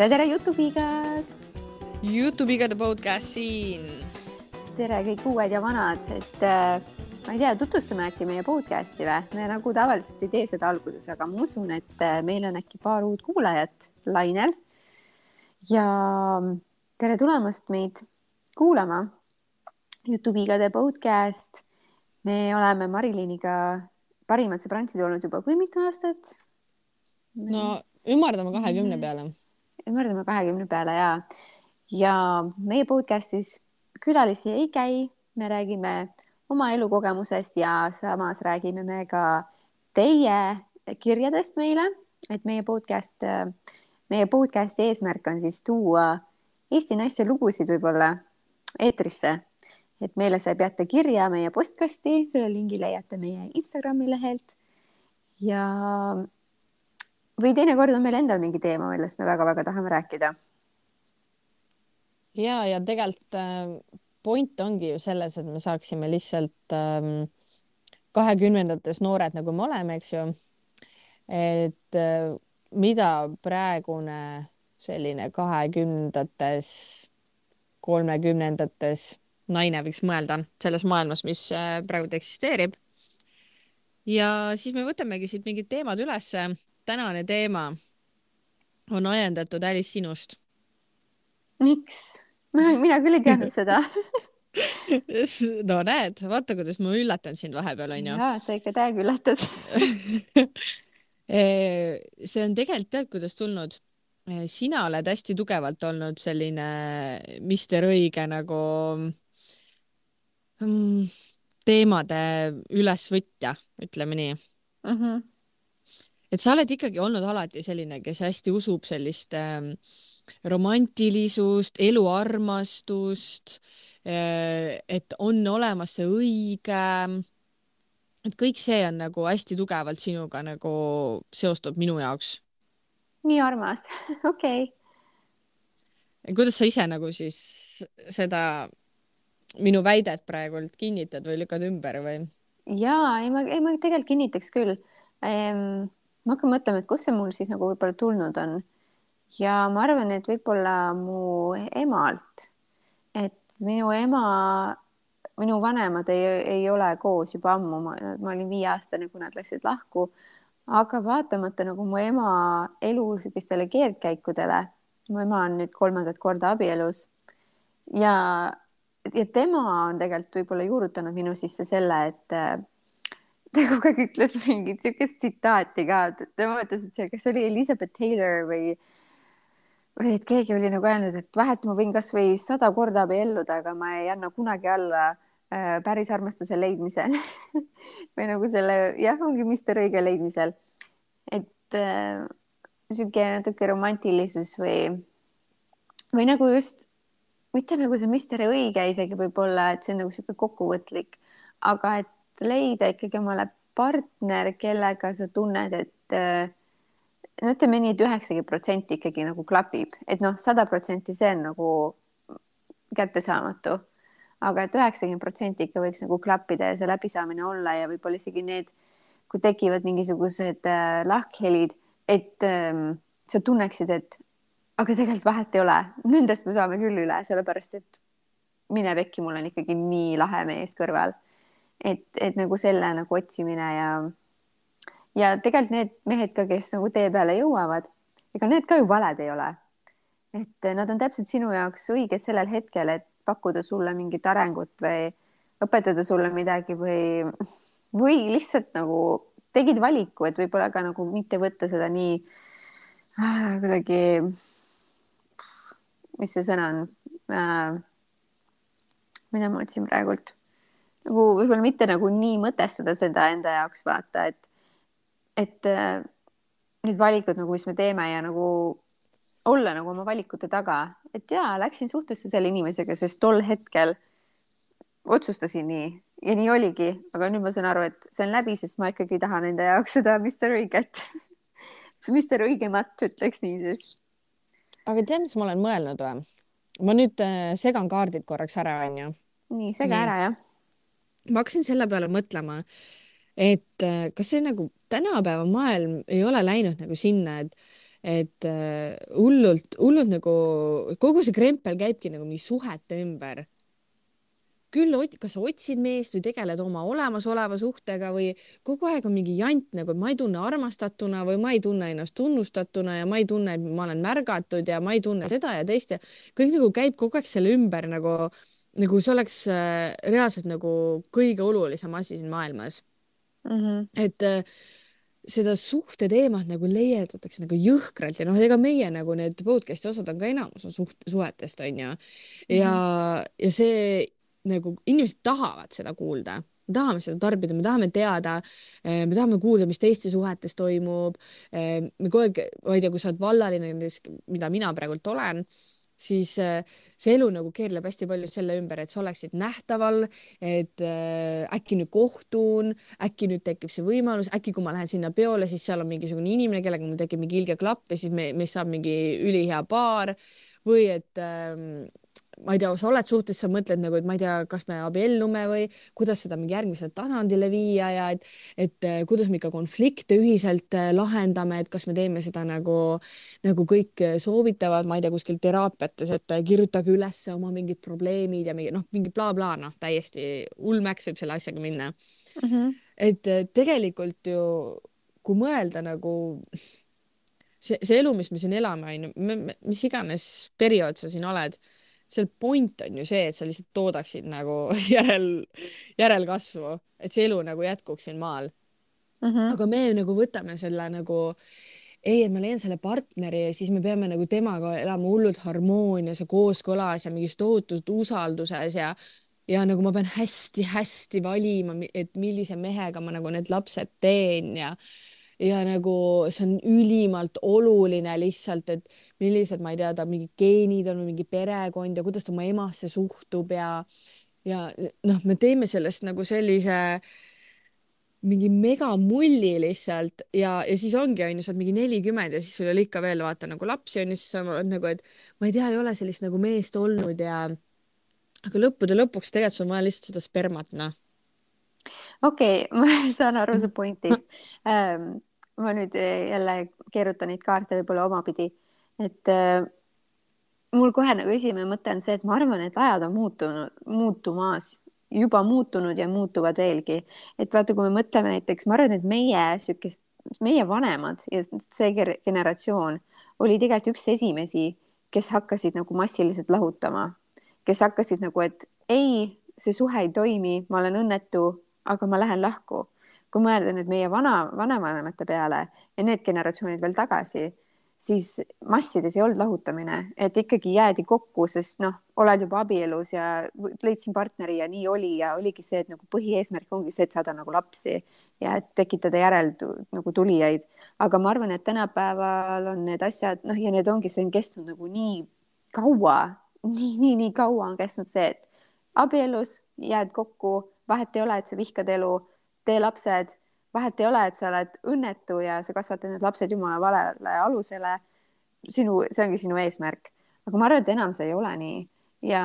tere, tere, Jutupiigad! Jutupigade podcast siin. tere kõik uued ja vanad, et äh, ma ei tea, tutvustame äkki meie podcasti või? me nagu tavaliselt ei tee seda alguses, aga ma usun, et äh, meil on äkki paar uut kuulajat lainel. ja tere tulemast meid kuulama. Jutupiigade podcast. me oleme Mariliniga parimad sõbrantsid olnud juba kui mitu aastat? no ümardame kahekümne peale. Ümardame kahekümne peale ja, ja meie podcastis külalisi ei käi, me räägime oma elukogemusest ja samas räägime me ka teie kirjadest meile, et meie podcast, meie podcasti eesmärk on siis tuua Eesti naiste lugusid võib-olla eetrisse. et meile saab jätta kirja meie postkasti, selle lingi leiate meie Instagrami lehelt. ja või teinekord on meil endal mingi teema, millest me väga-väga tahame rääkida. ja, ja tegelikult äh, point ongi ju selles, et me saaksime lihtsalt ähm, kahekümnendates noored, nagu me oleme, eks ju. et äh, mida praegune selline kahekümnendates, kolmekümnendates naine võiks mõelda selles maailmas, mis äh, praegu eksisteerib. ja siis me võtamegi siit mingid teemad ülesse. Tänane teema on ajendatud Alice sinust. miks? mina küll ei teadnud seda no näed, vaata, kuidas ma üllatan sind vahepeal onju. jaa, sa ikka täiega üllatad see on tegelikult, tead, kuidas tulnud? sina oled hästi tugevalt olnud selline Mister Õige nagu mm, teemade ülesvõtja, ütleme nii mm. -hmm. Et sa oled ikkagi olnud alati selline, kes hästi usub sellist äh, romantilisust, eluarmastust, et on olemas see õige. et kõik see on nagu hästi tugevalt sinuga nagu seostub minu jaoks. nii armas, okei okay.. kuidas sa ise nagu siis seda minu väidet praegult kinnitad või lükkad ümber või? ja ei, ma, ei ma tegelikult kinnitaks küll ehm,. Ma hakkan mõtlema, et kust see mul siis nagu võib-olla tulnud on ja ma arvan, et võib-olla mu emalt, et minu ema, minu vanemad ei, ei ole koos juba ammu, ma, ma olin viieaastane, kui nad läksid lahku. aga vaatamata nagu mu ema elu sellistele keerdkäikudele, mu ema on nüüd kolmandat korda abielus ja, ja tema on tegelikult võib-olla juurutanud minu sisse selle, et ta kogu aeg ütles mingit siukest tsitaati ka, tema ütles, et see, kas oli Elizabeth Taylor või või et keegi oli nagu öelnud, et vahet ma võin kasvõi sada korda abielluda, aga ma ei anna kunagi alla äh, päris armastuse leidmisel või nagu selle jah, ongi Mister Õige leidmisel. et äh, sihuke natuke romantilisus või, või nagu just mitte nagu see Mister Õige isegi võib-olla, et see on nagu sihuke kokkuvõtlik, aga et leida ikkagi omale partner, kellega sa tunned, et äh, no ütleme nii et, üheksakümmend protsenti ikkagi nagu klapib, et noh, sada protsenti see on nagu kättesaamatu. aga et üheksakümmend protsenti ikka võiks nagu klappida ja see läbisaamine olla ja võib-olla isegi need, kui tekivad mingisugused äh, lahkhelid, et ähm, sa tunneksid, et aga tegelikult vahet ei ole, nendest me saame küll üle, sellepärast et mine pekki, mul on ikkagi nii lahe mees kõrval. Et, et nagu selle nagu otsimine ja ja tegelikult need mehed ka, kes nagu tee peale jõuavad, ega need ka ju valed ei ole. et nad on täpselt sinu jaoks õiged sellel hetkel, et pakkuda sulle mingit arengut või õpetada sulle midagi või, või lihtsalt nagu tegid valiku, et võib-olla ka nagu mitte võtta seda nii äh, kuidagi, mis see sõna on äh,? mida ma otsin praegult? Nagu võib-olla mitte nagu nii mõtestada seda enda jaoks vaata, et et äh, need valikud nagu, mis me teeme ja nagu olla nagu oma valikute taga, et jaa, läksin suhtesse selle inimesega, sest tol hetkel otsustasin nii ja nii oligi, aga nüüd ma saan aru, et see on läbi, sest ma ikkagi tahan enda jaoks seda Mr Õiget Mr Õigemat, ütleks nii siis. aga tead, mis ma olen mõelnud või? ma nüüd äh, segan kaardid korraks ära, onju. nii, sega ära, jah. Ma hakkasin selle peale mõtlema, et äh, kas see nagu tänapäeva maailm ei ole läinud nagu sinna, et, et äh, hullult, hullult nagu kogu see krempel käibki nagu mingi suhete ümber. Küll, kas sa otsid meest või tegeled oma olemasoleva suhtega või kogu aeg on mingi jant nagu, et ma ei tunne armastatuna või ma ei tunne ennast tunnustatuna ja ma ei tunne, et ma olen märgatud ja ma ei tunne seda ja teist ja kõik nagu käib kogu aeg selle ümber nagu, nagu see oleks äh, reaalselt nagu kõige olulisem asi siin maailmas mm. -hmm. et äh, seda suhte teemat nagu leietatakse nagu jõhkralt ja noh, ega meie nagu need podcast'i osad on ka enamus on suht-, suhetest onju. ja mm, -hmm. ja see nagu inimesed tahavad seda kuulda, me tahame seda tarbida, me tahame teada, eh, me tahame kuulda, mis teistes suhetes toimub. Eh, me kogu aeg, ma ei tea, kui sa oled vallaline, mida mina praegult olen, siis eh, see elu nagu keerleb hästi palju selle ümber, et sa oleksid nähtaval, et äkki nüüd kohtun, äkki nüüd tekib see võimalus, äkki kui ma lähen sinna peole, siis seal on mingisugune inimene, kellega mul tekib mingi ilge klapp ja siis me, meist saab mingi ülihea paar. Või et ähm, ma ei tea, sa oled suhtes, sa mõtled nagu, et ma ei tea, kas me abiellume või kuidas seda mingi järgmisele tasandile viia ja et, et äh, kuidas me ikka konflikte ühiselt äh, lahendame, et kas me teeme seda nagu, nagu kõik soovitavad, ma ei tea, kuskil teraapiates, et äh, kirjutage üles oma mingid probleemid ja mingi noh, mingi blablabla, noh, täiesti ulmeks võib selle asjaga minna mm. -hmm. et tegelikult ju, kui mõelda nagu see, see elu, mis me siin elame, onju, mis iganes periood sa siin oled seal point on ju see, et sa lihtsalt toodaksid nagu järel, järelkasvu, et see elu nagu jätkuks siin maal mm. -hmm. aga me nagu võtame selle nagu ei, et ma leian selle partneri ja siis me peame nagu temaga elama hullult harmoonias ja kooskõlas ja mingis tohutus usalduses ja ja nagu ma pean hästi-hästi valima, et millise mehega ma nagu need lapsed teen ja ja nagu see on ülimalt oluline lihtsalt, et millised, ma ei tea, ta mingid geenid on või mingi perekond ja kuidas ta oma emasse suhtub ja ja noh, me teeme sellest nagu sellise mingi megamulli lihtsalt ja, ja siis ongi, onju, sa oled mingi nelikümmend ja siis sul ei ole ikka veel vaata nagu lapsi onju, siis sa oled nagu, et ma ei tea, ei ole sellist nagu meest olnud ja aga lõppude lõpuks tegelikult sul on vaja lihtsalt seda spermat, noh. okei okay, ma saan aru su pointist ähm, ma nüüd eh, jälle keerutan neid kaarte võib-olla omapidi, et äh, mul kohe nagu esimene mõte on see, et ma arvan, et ajad on muutunud, muutumas, juba muutunud ja muutuvad veelgi. et vaata, kui me mõtleme näiteks, ma arvan, et meie sihukest, meie vanemad ja see generatsioon oli tegelikult üks esimesi, kes hakkasid nagu massiliselt lahutama, kes hakkasid nagu, et ei, see suhe ei toimi, ma olen õnnetu, aga ma lähen lahku kui mõelda nüüd meie vana, vanavanemate peale ja need generatsioonid veel tagasi, siis massides ei olnud lahutamine, et ikkagi jäädi kokku, sest noh, oled juba abielus ja leidsin partneri ja nii oli ja oligi see, et nagu põhieesmärk ongi see, et saada nagu lapsi ja et tekitada järel nagu tulijaid. aga ma arvan, et tänapäeval on need asjad noh, ja need ongi, see on kestnud nagu nii kaua, nii, nii, nii kaua on kestnud see, et abielus jääd kokku, vahet ei ole, et sa vihkad elu tee lapsed, vahet ei ole, et sa oled õnnetu ja sa kasvatad need lapsed jumala valele alusele. sinu, see ongi sinu eesmärk, aga ma arvan, et enam see ei ole nii ja,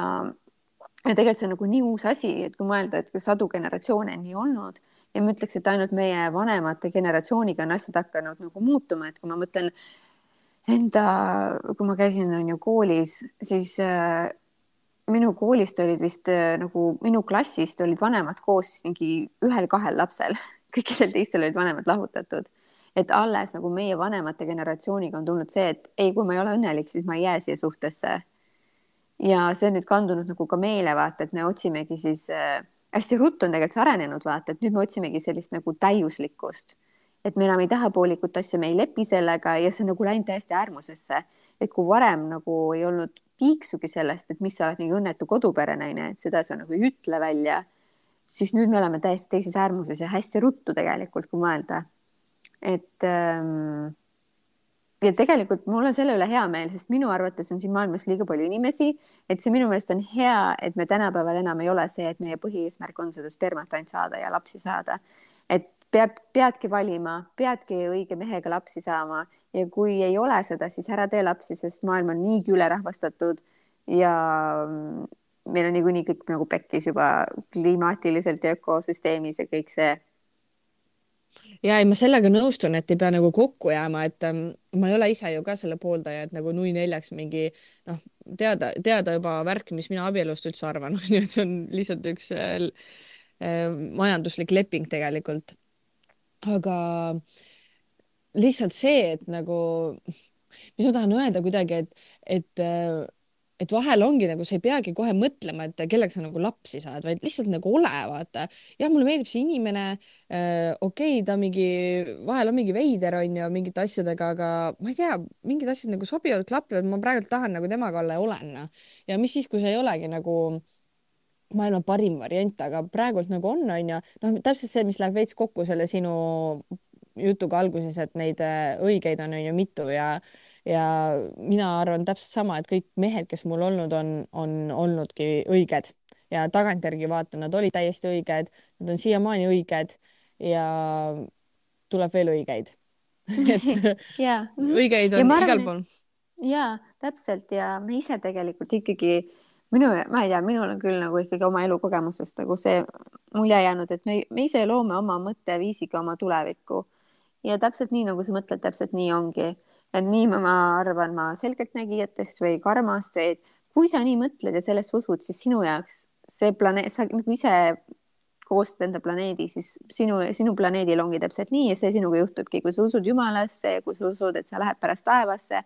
ja tegelikult see on nagu nii uus asi, et kui mõelda, et kui sadu generatsioone on nii olnud ja ma ütleks, et ainult meie vanemate generatsiooniga on asjad hakanud nagu muutuma, et kui ma mõtlen enda, kui ma käisin on ju koolis, siis äh, minu koolist olid vist äh, nagu minu klassist olid vanemad koos mingi ühel-kahel lapsel, kõikidel teistel olid vanemad lahutatud. et alles nagu meie vanemate generatsiooniga on tulnud see, et ei, kui ma ei ole õnnelik, siis ma ei jää siia suhtesse. ja see on nüüd kandunud nagu ka meile vaata, et me otsimegi siis äh, hästi ruttu on tegelikult see arenenud vaata, et nüüd me otsimegi sellist nagu täiuslikkust. et me enam ei taha poolikut asja, me ei lepi sellega ja see on nagu läinud täiesti äärmusesse. Et kui varem nagu ei olnud piiksugi sellest, et mis sa oled mingi õnnetu koduperenaine, et seda sa nagu ei ütle välja, siis nüüd me oleme täiesti teises äärmuses ja hästi ruttu tegelikult, kui mõelda. et ähm, ja tegelikult mul on selle üle hea meel, sest minu arvates on siin maailmas liiga palju inimesi, et see minu meelest on hea, et me tänapäeval enam ei ole see, et meie põhieesmärk on seda spermat ainult saada ja lapsi saada. et peab, peadki valima, peadki õige mehega lapsi saama ja kui ei ole seda, siis ära tee lapsi, sest maailm on niigi ülerahvastatud ja mm, meil on niikuinii kõik nagu pekkis juba klimaatiliselt ja ökosüsteemis ja kõik see. ja ei, ma sellega nõustun, et ei pea nagu kokku jääma, et ähm, ma ei ole ise ju ka selle pooldaja, et nagu nui neljaks mingi noh, teada, teada juba värk, mis mina abielust üldse arvan, on ju, et see on lihtsalt üks äh, äh, majanduslik leping tegelikult. Aga lihtsalt see, et nagu, mis ma tahan öelda kuidagi, et, et äh, et vahel ongi nagu sa ei peagi kohe mõtlema, et kellega sa nagu lapsi saad, vaid lihtsalt nagu ole, vaata. jah, mulle meeldib see inimene äh,. okei okay,, ta mingi, vahel on mingi veider, on ju, mingite asjadega, aga ma ei tea, mingid asjad nagu sobivad, klapivad, ma praegult tahan nagu temaga olla ja olen. Noh. ja mis siis, kui see ei olegi nagu maailma parim variant, aga praegult nagu on, on ju, noh, täpselt see, mis läheb veits kokku selle sinu jutuga alguses, et neid äh, õigeid on, on ju mitu ja ja mina arvan täpselt sama, et kõik mehed, kes mul olnud on, on olnudki õiged ja tagantjärgi vaatan, nad olid täiesti õiged, nad on siiamaani õiged ja tuleb veel õigeid et ja. õigeid on ja igal pool. ja täpselt ja me ise tegelikult ikkagi minu, ma ei tea, minul on küll nagu ikkagi oma elukogemusest nagu see mulje jäänud, et me, me ise loome oma mõtteviisiga oma tulevikku. Ja täpselt nii, nagu sa mõtled, täpselt nii ongi. Et nii ma, ma arvan, ma selgeltnägijatest või karmast või kui sa nii mõtled ja sellesse usud, siis sinu jaoks see planeet, sa nagu ise koostad enda planeedi, siis sinu, sinu planeedil ongi täpselt nii ja see sinuga juhtubki, kui sa usud Jumalasse ja kui sa usud, et sa lähed pärast taevasse,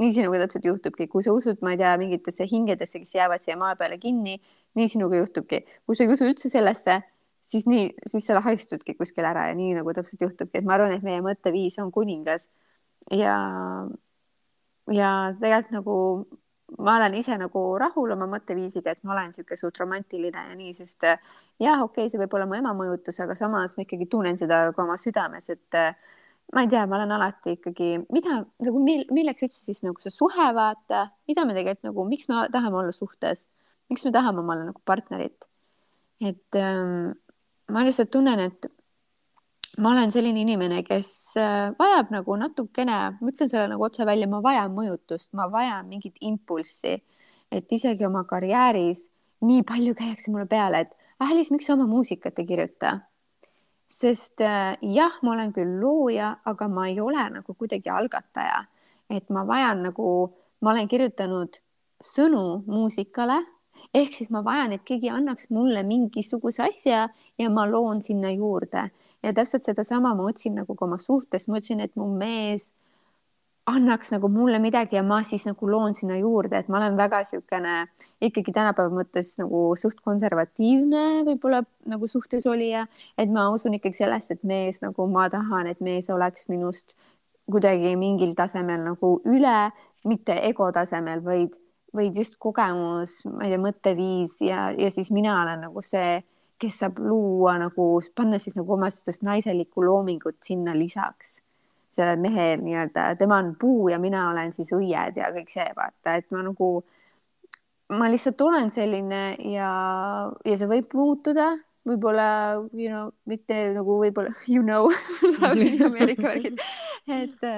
nii sinuga täpselt juhtubki, kui sa usud, ma ei tea, mingitesse hingedesse, kes jäävad siia maa peale kinni, nii sinuga juhtubki. kui sa ei usu üldse sellesse, siis nii, siis sa haistudki kuskil ära ja nii nagu täpselt juhtubki, et ma arvan, et meie mõtteviis on kuningas. Ja, ja tegelikult nagu ma olen ise nagu rahul oma mõtteviisiga, et ma olen niisugune suht romantiline ja nii, sest äh, jah, okei okay,, see võib olla mu ema mõjutus, aga samas ma ikkagi tunnen seda ka oma südames, et äh, ma ei tea, ma olen alati ikkagi, mida nagu mil, milleks üldse siis nagu see suhe vaata, mida me tegelikult nagu, miks me tahame olla suhtes, miks me tahame omale nagu partnerit. et ähm, ma lihtsalt tunnen, et ma olen selline inimene, kes äh, vajab nagu natukene, ma ütlen selle nagu otse välja, ma vajan mõjutust, ma vajan mingit impulssi, et isegi oma karjääris nii palju käiakse mulle peale, et Alice, miks sa oma muusikat ei kirjuta? Sest äh, jah, ma olen küll looja, aga ma ei ole nagu kuidagi algataja, et ma vajan nagu, ma olen kirjutanud sõnu muusikale ehk siis ma vajan, et keegi annaks mulle mingisuguse asja ja ma loon sinna juurde. Ja täpselt sedasama ma otsin nagu ka oma suhtes, ma otsin, et mu mees annaks nagu mulle midagi ja ma siis nagu loon sinna juurde, et ma olen väga niisugune ikkagi tänapäeva mõttes nagu suht konservatiivne võib-olla nagu suhtes olija, et ma usun ikkagi sellesse, et mees nagu ma tahan, et mees oleks minust kuidagi mingil tasemel nagu üle, mitte ego tasemel, vaid, vaid just kogemus, ma ei tea, mõtteviis ja, ja siis mina olen nagu see kes saab luua nagu, panna siis nagu oma sellist naiselikku loomingut sinna lisaks sellele mehel nii-öelda, tema on puu ja mina olen siis õied ja kõik see, vaata, et ma nagu, ma lihtsalt olen selline ja, ja see võib muutuda, võib-olla, you know, mitte nagu võib-olla, you know Ameerika värgid, et,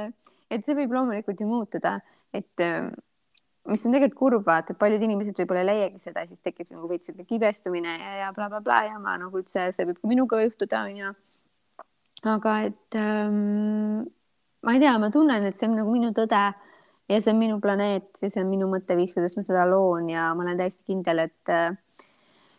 et see võib loomulikult ju muutuda, et mis on tegelikult kurb, vaata, et paljud inimesed võib-olla ei leiagi seda, siis tekib nagu veits sihuke kibestumine ja, ja blablabla bla, bla, ja ma nagu üldse, see võib ka minuga juhtuda, onju. aga et ähm, ma ei tea, ma tunnen, et see on nagu minu tõde ja see on minu planeet ja see on minu mõtteviis, kuidas ma seda loon ja ma olen täiesti kindel, et äh,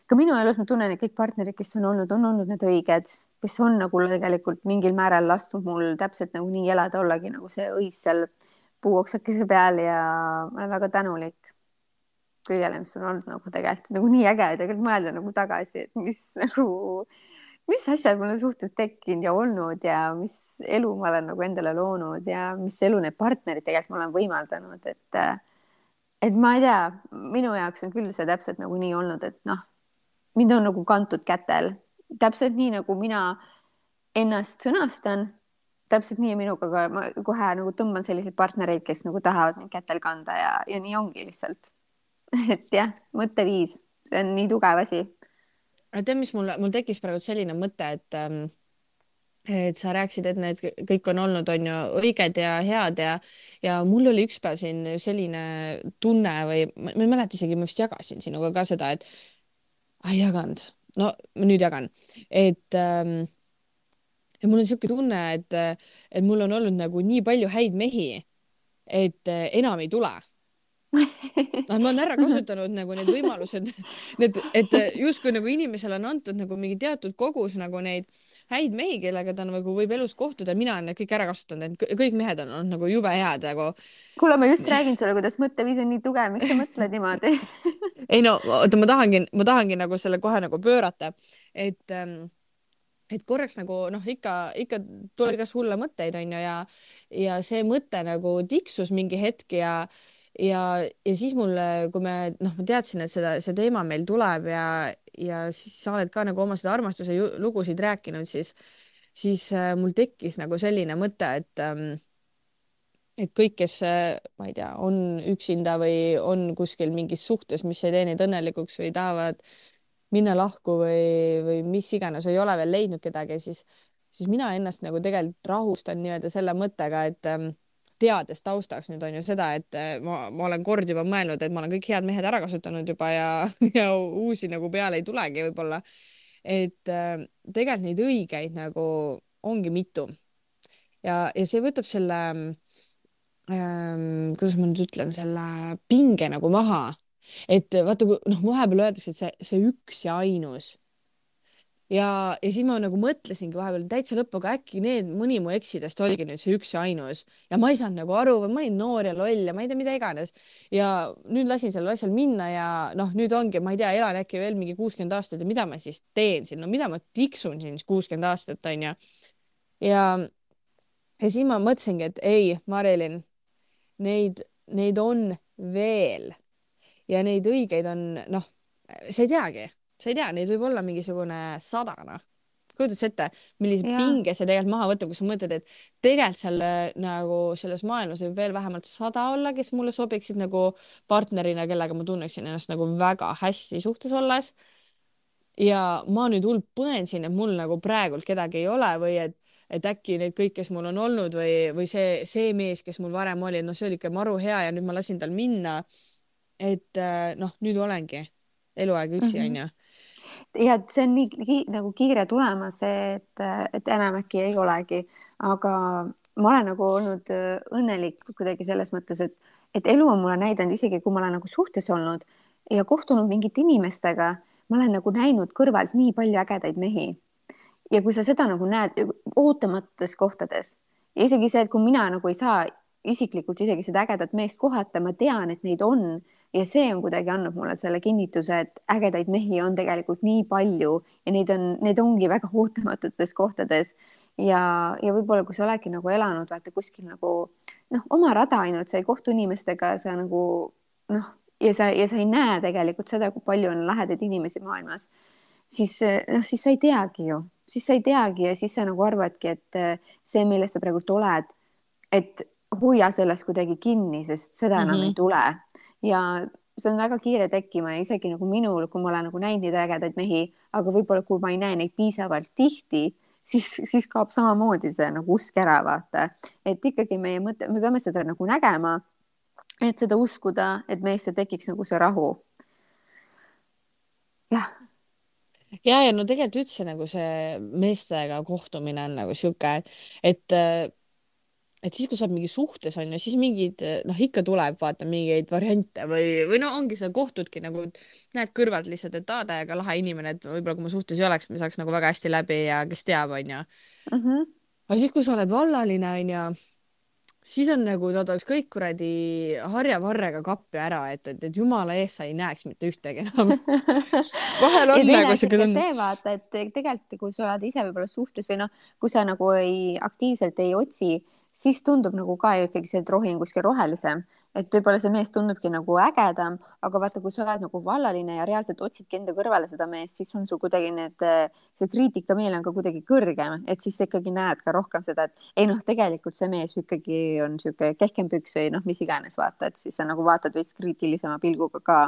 ka minu elus ma tunnen, et kõik partnerid, kes on olnud, on olnud need õiged, kes on nagu tegelikult mingil määral lastud mul täpselt nagu nii elada, ollagi nagu see õis seal puuoksakese peal ja ma olen väga tänulik kõigele, mis on olnud nagu tegelikult nagu nii äge tegelikult mõelda nagu tagasi, et mis nagu, mis asjad mul on suhtes tekkinud ja olnud ja mis elu ma olen nagu endale loonud ja mis elu need partnerid tegelikult mulle on võimaldanud, et et ma ei tea, minu jaoks on küll see täpselt nagu nii olnud, et noh, mind on nagu kantud kätel, täpselt nii nagu mina ennast sõnastan täpselt nii minuga ka, ma kohe nagu tõmban selliseid partnereid, kes nagu tahavad mind kätel kanda ja, ja nii ongi lihtsalt. et jah, mõtteviis, see on nii tugev asi. Tead, mis mul, mul tekkis praegu selline mõte, et ähm, et sa rääkisid, et need kõik on olnud, on ju, õiged ja head ja, ja mul oli üks päev siin selline tunne või ma ei mäleta isegi, ma vist jagasin sinuga ka seda, et ei jaganud, no nüüd jagan, et ähm, ja mul on niisugune tunne, et, et mul on olnud nagu nii palju häid mehi, et enam ei tule ma olen ära kasutanud nagu need võimalused, need, et justkui nagu inimesele on antud nagu mingi teatud kogus nagu neid häid mehi, kellega ta nagu võib elus kohtuda, mina olen need kõik ära kasutanud, et kõik mehed on olnud nagu jube head nagu. kuule, ma just räägin sulle, kuidas mõtteviis on nii tugev, miks sa mõtled niimoodi? Ei no oota, ma tahangi, ma tahangi nagu selle kohe nagu pöörata, et ähm, et korraks nagu noh, ikka, ikka tuleb igast hulle mõtteid, onju, ja ja see mõte nagu tiksus mingi hetk ja ja, ja siis mulle, kui me noh, ma teadsin, et seda, see teema meil tuleb ja, ja siis sa oled ka nagu oma seda armastuse lugusid rääkinud, siis, siis äh, mul tekkis nagu selline mõte, et ähm, et kõik, kes äh, ma ei tea, on üksinda või on kuskil mingis suhtes, mis ei tee neid õnnelikuks või tahavad minna lahku või, või mis iganes, ei ole veel leidnud kedagi, siis, siis mina ennast nagu tegelikult rahustan nii-öelda selle mõttega, et ähm, teades taustaks nüüd on ju seda, et äh, ma, ma olen kord juba mõelnud, et ma olen kõik head mehed ära kasutanud juba ja, ja uusi nagu peale ei tulegi võib-olla. et äh, tegelikult neid õigeid nagu ongi mitu. ja, ja see võtab selle ähm,, kuidas ma nüüd ütlen, selle pinge nagu maha. et vaata, noh, vahepeal öeldakse, et see, see üks ja ainus ja, ja siis ma nagu mõtlesingi vahepeal täitsa lõppu, aga äkki need, mõni mu eksidest oligi nüüd see üks ja ainus ja ma ei saanud nagu aru või ma olin noor ja loll ja ma ei tea, mida iganes. ja nüüd lasin sellel asjal minna ja noh, nüüd ongi, ma ei tea, elan äkki veel mingi kuuskümmend aastat ja mida ma siis teen siin, no mida ma tiksun siin kuuskümmend aastat onju. ja, ja siis ma mõtlesingi, et ei, Marilyn, neid, neid on veel ja neid õigeid on noh, sa ei teagi sa ei tea, neid võib olla mingisugune sada, noh. kujutad sa ette, millise ja. pinge see tegelikult maha võtab, kui sa mõtled, et tegelikult seal nagu selles maailmas võib veel vähemalt sada olla, kes mulle sobiksid nagu partnerina, kellega ma tunneksin ennast nagu väga hästi suhtes olles. ja ma nüüd hull põen siin, et mul nagu praegult kedagi ei ole või et et äkki need kõik, kes mul on olnud või, või see, see mees, kes mul varem oli, noh, see oli ikka maru hea ja nüüd ma lasin tal minna. et noh, nüüd olengi eluaeg üksi, mhm. onju ja see on nii ki, nagu kiire tulema see, et, et enam äkki ei olegi, aga ma olen nagu olnud äh, õnnelik kuidagi selles mõttes, et, et elu on mulle näidanud, isegi kui ma olen nagu suhtes olnud ja kohtunud mingite inimestega, ma olen nagu näinud kõrvalt nii palju ägedaid mehi. ja kui sa seda nagu näed ootamatutes kohtades isegi see, et kui mina nagu ei saa isiklikult isegi seda ägedat meest kohata, ma tean, et neid on ja see on kuidagi andnud mulle selle kinnituse, et ägedaid mehi on tegelikult nii palju ja neid on, need ongi väga ootamatutes kohtades. ja, ja võib-olla, kui sa oledki nagu elanud, vaata kuskil nagu noh, oma rada ainult, sa ei kohtu inimestega, sa nagu noh, ja sa, ja sa ei näe tegelikult seda, kui palju on lahedaid inimesi maailmas, siis noh, siis sa ei teagi ju, siis sa ei teagi ja siis sa nagu arvadki, et see, milles sa praegult oled, et hoia sellest kuidagi kinni, sest seda enam mm -hmm. ei tule ja see on väga kiire tekkima ja isegi nagu minul, kui ma olen nagu näinud neid ägedaid mehi, aga võib-olla kui ma ei näe neid piisavalt tihti, siis, siis kaob samamoodi see nagu usk ära, vaata, et ikkagi meie mõte, me peame seda nagu nägema, et seda uskuda, et meisse tekiks nagu see rahu. jah ja, ja no tegelikult üldse nagu see meestega kohtumine on nagu sihuke, et et siis, kui sa oled mingi suhtes on ju, siis mingid noh, ikka tuleb vaata mingeid variante või, või no ongi sa kohtudki nagu näed kõrvalt lihtsalt, et aa, täiega lahe inimene, et võib-olla kui ma suhtes ei oleks, me saaks nagu väga hästi läbi ja kes teab, onju. Mhm. aga siis, kui sa oled vallaline onju, siis on nagu nad oleks kõik kuradi harjavarrega kappi ära, et, et, et jumala eest sa ei näeks mitte ühtegi enam vahel on nagu siuke tunne. see vaata, et tegelikult, kui sa oled ise võib-olla suhtes või noh, kui sa nagu ei aktiivselt ei otsi siis tundub nagu ka ikkagi see, et rohi on kuskil rohelisem, et võib-olla see mees tundubki nagu ägedam, aga vaata, kui sa oled nagu vallaline ja reaalselt otsidki enda kõrvale seda meest, siis on sul kuidagi need, see kriitikameel on ka kuidagi kõrgem, et siis sa ikkagi näed ka rohkem seda, et ei noh, tegelikult see mees ikkagi on niisugune kehkem püks või noh, mis iganes vaata, et siis sa nagu vaatad veits kriitilisema pilguga ka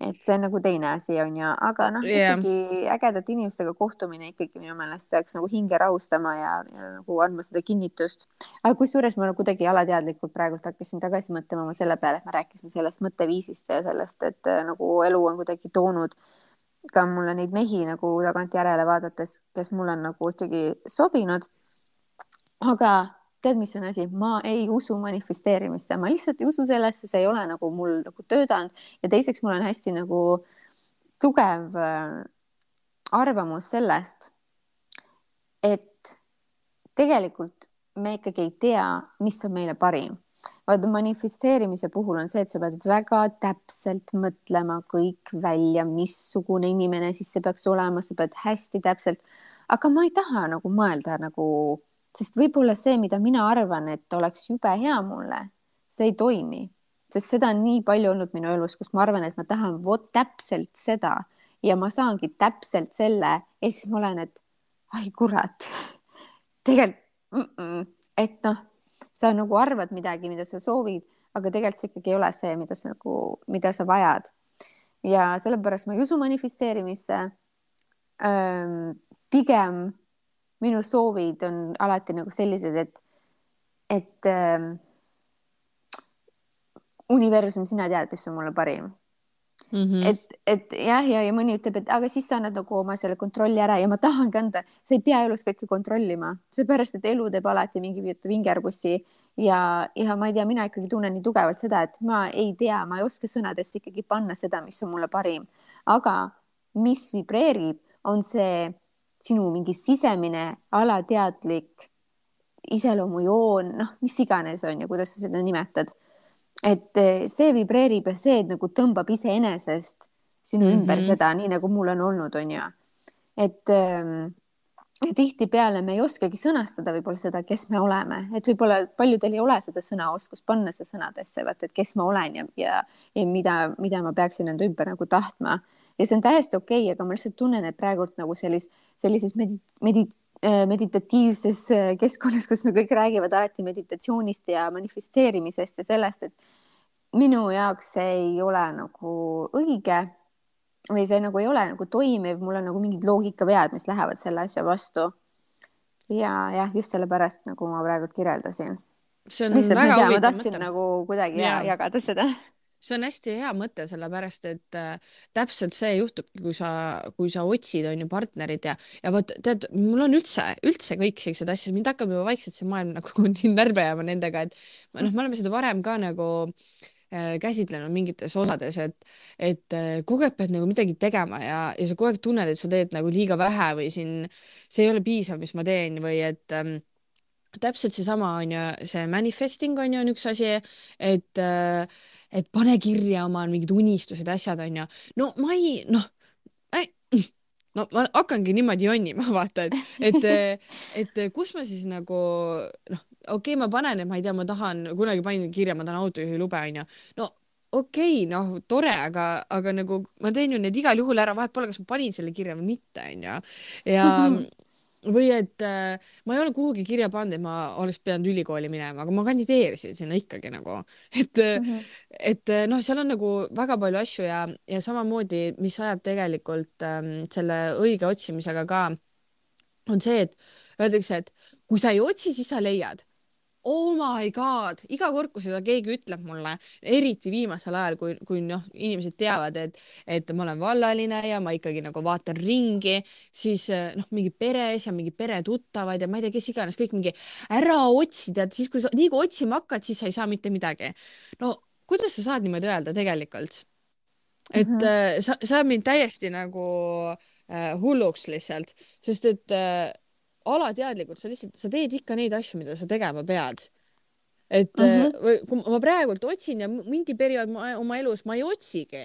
et see on nagu teine asi on ju, aga noh yeah., ikkagi ägedate inimestega kohtumine ikkagi minu meelest peaks nagu hinge rahustama ja, ja nagu andma seda kinnitust. aga kusjuures ma kuidagi alateadlikult praegult hakkasin tagasi mõtlema selle peale, et ma rääkisin sellest mõtteviisist ja sellest, et äh, nagu elu on kuidagi toonud ka mulle neid mehi nagu tagantjärele vaadates, kes mul on nagu ikkagi sobinud. aga tead, mis on asi, ma ei usu manifesteerimisse, ma lihtsalt ei usu sellesse, see ei ole nagu mul nagu töötanud ja teiseks mul on hästi nagu tugev äh, arvamus sellest, et tegelikult me ikkagi ei tea, mis on meile parim. vaata manifesteerimise puhul on see, et sa pead väga täpselt mõtlema kõik välja, missugune inimene siis see peaks olema, sa pead hästi täpselt, aga ma ei taha nagu mõelda nagu sest võib-olla see, mida mina arvan, et oleks jube hea mulle, see ei toimi, sest seda on nii palju olnud minu elus, kus ma arvan, et ma tahan vot täpselt seda ja ma saangi täpselt selle ja siis ma olen, et ai kurat, tegelikult mm, -mm. et noh, sa nagu arvad midagi, mida sa soovid, aga tegelikult see ikkagi ei ole see, mida sa nagu, mida sa vajad. ja sellepärast ma ei usu manifesteerimisse. pigem minu soovid on alati nagu sellised, et, et äh, universum, sina tead, mis on mulle parim mm. -hmm. et, et jah, ja, ja mõni ütleb, et aga siis sa annad nagu oma selle kontrolli ära ja ma tahangi anda, sa ei pea elus kõike kontrollima, seepärast et elu teeb alati mingi vingerpussi ja, ja ma ei tea, mina ikkagi tunnen nii tugevalt seda, et ma ei tea, ma ei oska sõnadesse ikkagi panna seda, mis on mulle parim, aga mis vibreerib, on see sinu mingi sisemine alateadlik iseloomujoon, noh, mis iganes on ju, kuidas sa seda nimetad. et eh, see vibreerib ja see nagu tõmbab iseenesest sinu mm -hmm. ümber seda, nii nagu mul on olnud, on ju. et ähm, tihtipeale me ei oskagi sõnastada võib-olla seda, kes me oleme, et võib-olla paljudel ei ole seda sõnaoskust panna see sõnadesse, vaata, et kes ma olen ja, ja, ja mida, mida ma peaksin enda ümber nagu tahtma ja see on täiesti okei okay,, aga ma lihtsalt tunnen, et praegult nagu sellis, sellises medi-, medi-, äh, meditatiivses äh, keskkonnas, kus me kõik räägivad alati meditatsioonist ja manifesteerimisest ja sellest, et minu jaoks see ei ole nagu õige või see nagu ei ole nagu toimiv, mul on nagu mingid loogikavead, mis lähevad selle asja vastu. ja jah, just sellepärast nagu ma praegu kirjeldasin. see on Lihtsalt, väga huvitav mõte. nagu kuidagi ja. jagada seda see on hästi hea mõte, sellepärast et äh, täpselt see juhtubki, kui sa, kui sa otsid, on ju, partnerit ja, ja vot tead, mul on üldse, üldse kõik siuksed asjad, mind hakkab juba vaikselt see maailm nagu nii närvi ajama nendega, et noh, me oleme seda varem ka nagu äh, käsitlenud mingites osades, et, et äh, kogu aeg pead nagu midagi tegema ja, ja sa kogu aeg tunned, et sa teed nagu liiga vähe või siin see ei ole piisav, mis ma teen või et ähm, täpselt seesama on ju, see manifesting on ju on üks asi, et äh, et pane kirja oma mingid unistused, asjad onju. no ma ei, noh, no ma hakkangi niimoodi jonnima, vaata, et, et, et kus ma siis nagu noh, okei okay,, ma panen, et ma ei tea, ma tahan, kunagi panin kirja, ma tahan autojuhi lube onju. no okei okay,, noh, tore, aga, aga nagu ma teen ju need igal juhul ära, vahet pole, kas ma panin selle kirja või mitte, onju. ja või et äh, ma ei ole kuhugi kirja pannud, et ma oleks pidanud ülikooli minema, aga ma kandideerisin sinna ikkagi nagu, et mm, -hmm. et äh, noh, seal on nagu väga palju asju ja, ja samamoodi, mis ajab tegelikult ähm, selle õige otsimisega ka, on see, et öeldakse, et kui sa ei otsi, siis sa leiad oh my god, iga kord, kui seda keegi ütleb mulle, eriti viimasel ajal, kui, kui noh, inimesed teavad, et, et ma olen vallaline ja ma ikkagi nagu vaatan ringi, siis eh, noh, mingi peres ja mingi peretuttavad ja ma ei tea, kes iganes, kõik mingi ära otsi, tead, siis kui sa nii kui otsima hakkad, siis sa ei saa mitte midagi. no kuidas sa saad niimoodi öelda tegelikult? et mm -hmm. sa, sa mind täiesti nagu äh, hulluks lihtsalt, sest et äh, alateadlikult sa lihtsalt, sa teed ikka neid asju, mida sa tegema pead. et mm -hmm. kui ma praegult otsin ja mingi periood ma, oma elus ma ei otsigi,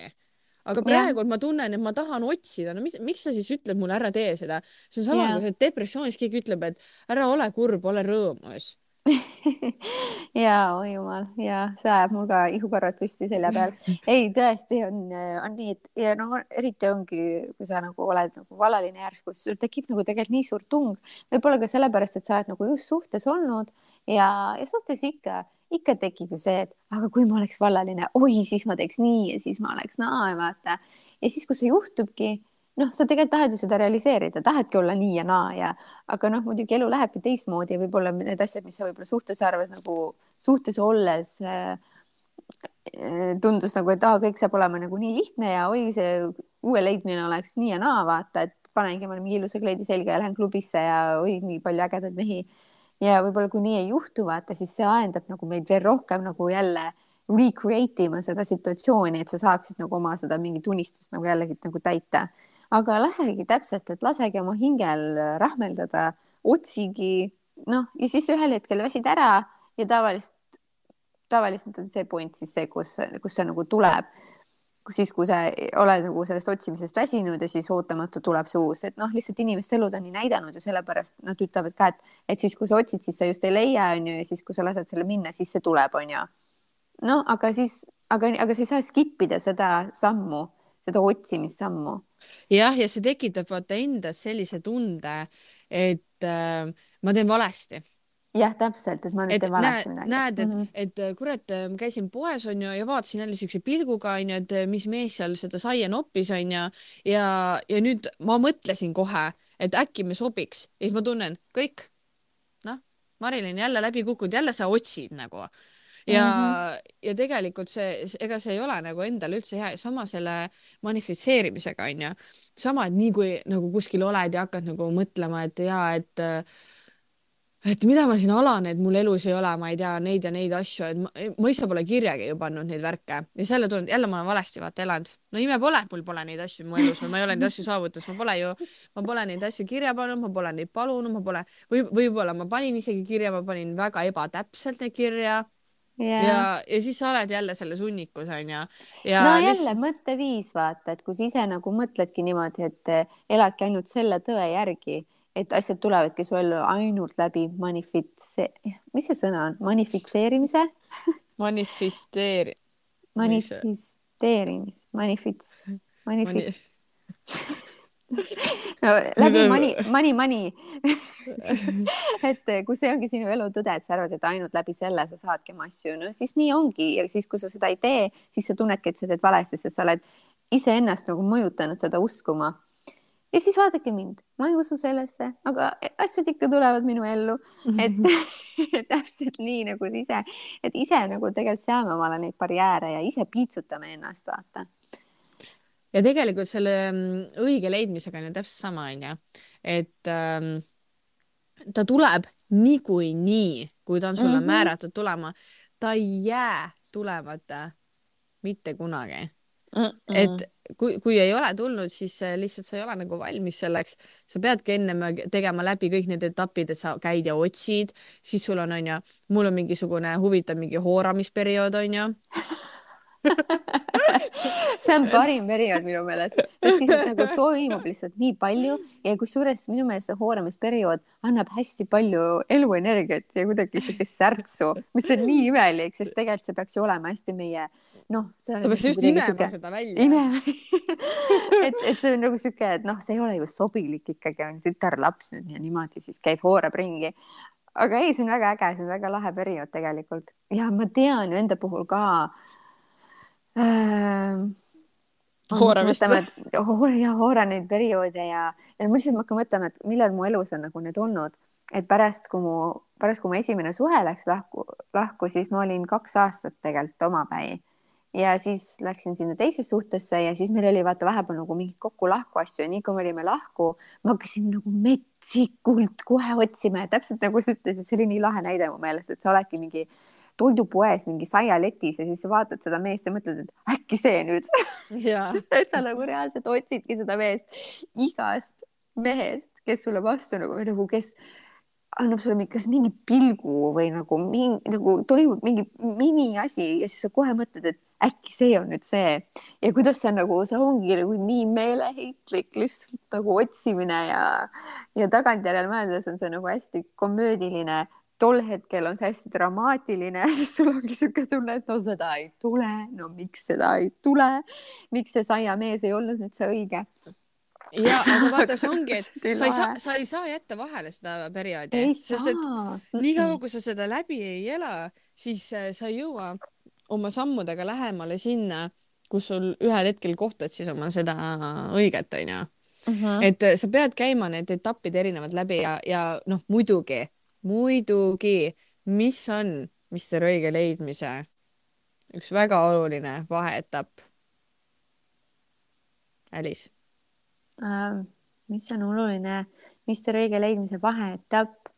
aga praegu ma tunnen, et ma tahan otsida, no mis, miks sa siis ütled mulle ära tee seda, see on sama kui depressioonis keegi ütleb, et ära ole kurb, ole rõõmus ja, oi jumal ja see ajab mul ka ihukarvad püsti selja peal. ei, tõesti on, on nii, et ja noh, eriti ongi, kui sa nagu oled nagu vallaline järsku, siis sul tekib nagu tegelikult nii suur tung, võib-olla ka sellepärast, et sa oled nagu just suhtes olnud ja, ja suhtes ikka, ikka tekib ju see, et aga kui ma oleks vallaline, oi, siis ma teeks nii ja siis ma oleks naa, vaata. ja siis, kui see juhtubki noh, sa tegelikult tahad ju seda realiseerida, tahadki olla nii ja naa ja, aga noh, muidugi elu lähebki teistmoodi ja võib-olla need asjad, mis sa võib-olla suhtes arvas nagu suhtes olles äh, tundus nagu, et aa, kõik saab olema nagu nii lihtne ja oi, see uue leidmine oleks nii ja naa, vaata, et panengi omale mingi ilusa kleidi selga ja lähen klubisse ja oi, nii palju ägedaid mehi. ja võib-olla kui nii ei juhtu, vaata, siis see aendab nagu meid veel rohkem nagu jälle recreate ima seda situatsiooni, et sa saaksid nagu oma seda mingit unistust nagu jällegi nagu täita. Aga lasegi täpselt, et lasegi oma hingel rahmeldada, otsigi, noh, ja siis ühel hetkel väsid ära ja tavaliselt, tavaliselt on see point siis see, kus, kus see nagu tuleb siis, kui sa oled nagu sellest otsimisest väsinud ja siis ootamatu tuleb see uus, et noh, lihtsalt inimeste elud on nii näidanud ju sellepärast nad ütlevad ka, et, et siis, kui sa otsid, siis sa just ei leia, onju, ja siis, kui sa lased selle minna, siis see tuleb, onju. no aga siis, aga, aga sa ei saa skip ida seda sammu, seda otsimissammu. jah, ja see tekitab vaata endas sellise tunde, et äh, ma teen valesti jah, täpselt, et ma nüüd teen valesti midagi. näed, et mm, -hmm. et äh, kurat, äh, ma käisin poes onju ja vaatasin jälle siukse pilguga onju, et äh, mis mees seal seda saia noppis onju ja, ja nüüd ma mõtlesin kohe, et äkki me sobiks ja siis ma tunnen kõik, noh, Marilyn jälle läbi kukkunud, jälle sa otsid nagu ja mm, -hmm. ja tegelikult see, ega see ei ole nagu endale üldse hea, sama selle manifitseerimisega onju, sama, et nii kui nagu kuskil oled ja hakkad nagu mõtlema, et ja et et mida ma siin alan, et mul elus ei ole, ma ei tea, neid ja neid asju, et ma, ma ise pole kirjagi ju pannud neid värke. Ja siis jälle tulen, jälle ma olen valesti vaata elanud. no ime pole, mul pole neid asju mu elus või ma ei ole neid asju saavutanud, ma pole ju, ma pole neid asju kirja pannud, ma pole neid palunud, ma pole või võib-olla ma panin isegi kirja, ma panin väga ebatäpselt neid kirja Yeah. ja, ja siis sa oled jälle selles hunnikus onju. no jälle lihtsalt... mõtteviis vaata, et kui sa ise nagu mõtledki niimoodi, et eladki ainult selle tõe järgi et asjad tulevadki su ellu ainult läbi manifitse-, mis see sõna on, manifitseerimise manifesteeri-. manifesteerimis, manifits, manifest no läbi mani, mani, mani. Et kui see ongi sinu elu tõde, et sa arvad, et ainult läbi selle sa saadki oma asju, no siis nii ongi. Ja siis, kui sa seda ei tee, siis sa tunnedki, et sa teed valesti, sest sa oled iseennast nagu mõjutanud seda uskuma. Ja siis vaadake mind, ma ei usu sellesse, aga asjad ikka tulevad minu ellu, et täpselt nii nagu ise, et ise nagu tegelikult seame omale neid barjääre ja ise piitsutame ennast, vaata. Ja tegelikult selle mm, õige leidmisega on ju täpselt sama, onju, et ähm, ta tuleb niikuinii, kui ta on sulle mm -hmm. määratud tulema, ta ei jää tulemata mitte kunagi mm. -mm. et kui, kui ei ole tulnud, siis lihtsalt sa ei ole nagu valmis selleks. sa peadki ennem tegema läbi kõik need etapid, et sa käid ja otsid, siis sul on, onju, mul on mingisugune huvitav mingi hooramisperiood, onju see on parim periood minu meelest, sest siis nagu toimub lihtsalt nii palju ja kusjuures minu meelest see hooramisperiood annab hästi palju eluenergiat ja kuidagi siukest särtsu, mis on nii imelik, sest tegelikult see peaks ju olema hästi meie noh. ta peaks just imema süke... seda välja. imema et, et see on nagu sihuke, et noh, see ei ole ju sobilik ikkagi on tütarlaps nüüd ja niimoodi siis käib, hoorab ringi aga ei, see on väga äge, see on väga lahe periood tegelikult ja ma tean ju enda puhul ka äh, hooramist. ja hooran neid perioode ja, ja ma lihtsalt hakkan mõtlema, et millal mu elus on nagu need olnud, et pärast, kui mu, pärast kui mu esimene suhe läks lahku, lahku, siis ma olin kaks aastat tegelikult omapäi. Ja siis läksin sinna teisesse suhtesse ja siis meil oli vaata vahepeal nagu mingi kokku-lahku asju. Ja nii kui me olime lahku, ma hakkasin nagu metsikult kohe otsima. Ja täpselt nagu sa ütlesid, see oli nii lahe näide mu meelest, et sa oledki mingi toidupoes mingi saialetis ja siis sa vaatad seda meest ja mõtled, et äkki see nüüd et sa nagu reaalselt otsidki seda meest. Igast mehest, kes sulle vastu nagu, nagu kes annab sulle kas mingi pilgu või nagu mingi nagu toimub mingi miniasi ja siis sa kohe mõtled, et äkki see on nüüd see. Ja kuidas see nagu, see ongi nagu nii meeleheitlik lihtsalt nagu otsimine ja ja tagantjärele mõeldes on see nagu hästi komöödiline tol hetkel on see hästi dramaatiline, sest sul ongi niisugune tunne, et no seda ei tule, no miks seda ei tule, miks see saiamees ei olnud nüüd see õige ja, aga vaata, see ongi, et sa ei saa, sa ei saa jätta vahele seda perioodi, sest et niikaua, kui sa seda läbi ei ela, siis äh, sa ei jõua oma sammudega lähemale sinna, kus sul ühel hetkel kohtad siis oma seda õiget, onju. Mhm. et äh, sa pead käima need etapid erinevad läbi ja, ja noh, muidugi muidugi, mis on Mister Õige leidmise üks väga oluline vaheetapp? Alice uh,. mis on oluline Mr õige leidmise vaheetapp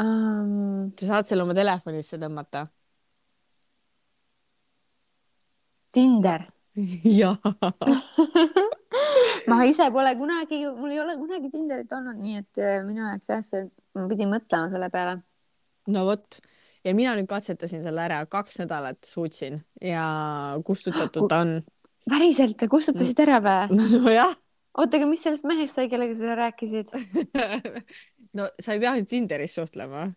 um,? sa saad selle oma telefonisse tõmmata Tinder jaa ma ise pole kunagi, mul ei ole kunagi Tinderit olnud, nii et äh, minu jaoks jah, see, ma pidin mõtlema selle peale. no vot ja mina nüüd katsetasin selle ära, kaks nädalat suutsin ja kustutatud ta on. päriselt, kustutasid ära või? nojah. oota, aga mis sellest mehest sai, kellega sa rääkisid no sa ei pea ainult Tinderis suhtlema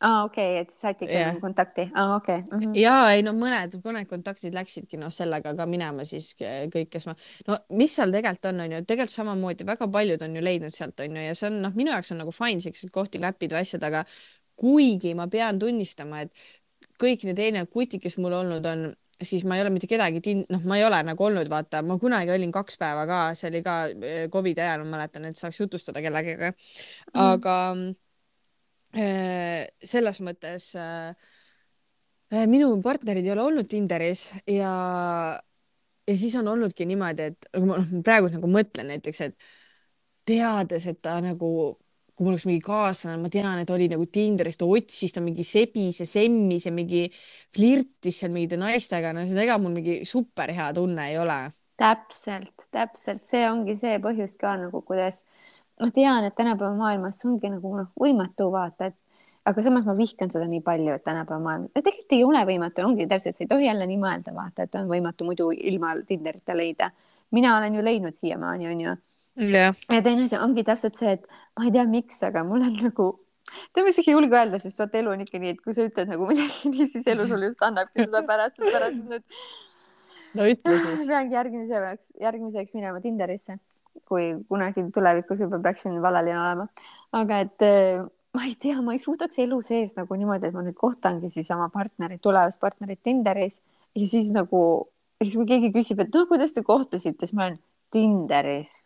aa ah,, okei okay,, et saite ikka yeah. Kontakti, aa ah, okei okay. mm. -hmm. ja ei no mõned, mõned kontaktid läksidki noh, sellega ka minema siis kõik, kes ma, no mis seal tegelikult on, on ju, tegelikult samamoodi väga paljud on ju leidnud sealt on ju ja see on noh, minu jaoks on nagu fine siuksed kohti läppida asjad, aga kuigi ma pean tunnistama, et kõik need eelnevad kutid, kes mul olnud on, siis ma ei ole mitte kedagi tin-, noh, ma ei ole nagu olnud, vaata, ma kunagi olin kaks päeva ka, see oli ka eh, Covidi ajal, ma mäletan, et saaks jutustada kellegagi. Mhm. aga mm selles mõttes äh, äh, minu partnerid ei ole olnud Tinderis ja, ja siis on olnudki niimoodi, et ma noh, praegu nagu mõtlen näiteks, et teades, et ta nagu, kui mul oleks mingi kaaslane, ma tean, et oli nagu Tinderis, ta otsis, ta mingi sebis ja semmis ja mingi flirtis seal mingite naistega, no seda ega mul mingi super hea tunne ei ole. täpselt, täpselt, see ongi see põhjus ka nagu, kuidas ma tean, et tänapäeva maailmas ongi nagu noh, võimatu vaata, et aga samas ma vihkan seda nii palju, et tänapäeva maailm, tegelikult ei ole võimatu, ongi täpselt, sa ei tohi jälle nii mõelda, vaata, et on võimatu muidu ilma Tinderita leida. mina olen ju leidnud siiamaani, onju yeah.. ja teine asi ongi täpselt see, et ma ei tea, miks, aga mul on nagu tead, ma isegi ei julge öelda, sest vaata, elu on ikka nii, et kui sa ütled nagu midagi nii, siis elu sulle just annabki seda pärast, pärast nüüd. no ütle siis. peangi järgmiseks, järgmiseks minema Tinderisse kui kunagi tulevikus juba peaksin vallaline olema. aga et äh, ma ei tea, ma ei suudaks elu sees nagu niimoodi, et ma nüüd kohtangi siis oma partnerit, tulevast partnerit Tinderis ja siis nagu, siis kui keegi küsib, et noh, kuidas te kohtusite, siis ma olen Tinderis.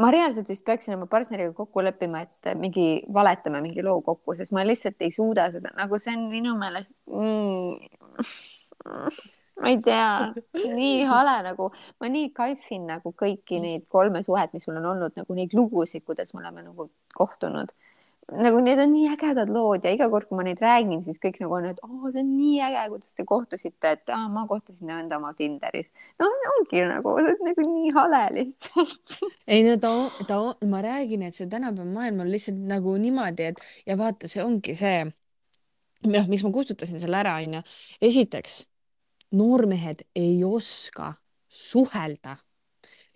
ma reaalselt vist peaksin oma partneriga kokku leppima, et mingi valetame mingi loo kokku, sest ma lihtsalt ei suuda seda, nagu see on minu meelest mm, ma ei tea, nii hale nagu, ma nii kaifin nagu kõiki neid kolme suhet, mis mul on olnud, nagu neid lugusid, kuidas me oleme nagu kohtunud. nagu need on nii ägedad lood ja iga kord, kui ma neid räägin, siis kõik nagu on, et oo, see on nii äge, kuidas te kohtusite, et aa, ma kohtusin enda oma Tinderis. no ongi nagu, nagu nii hale lihtsalt. ei no ta ta ma räägin, et see tänapäeva maailm on lihtsalt nagu niimoodi, et ja vaata, see ongi see, noh, miks ma kustutasin selle ära, onju. esiteks noormehed ei oska suhelda.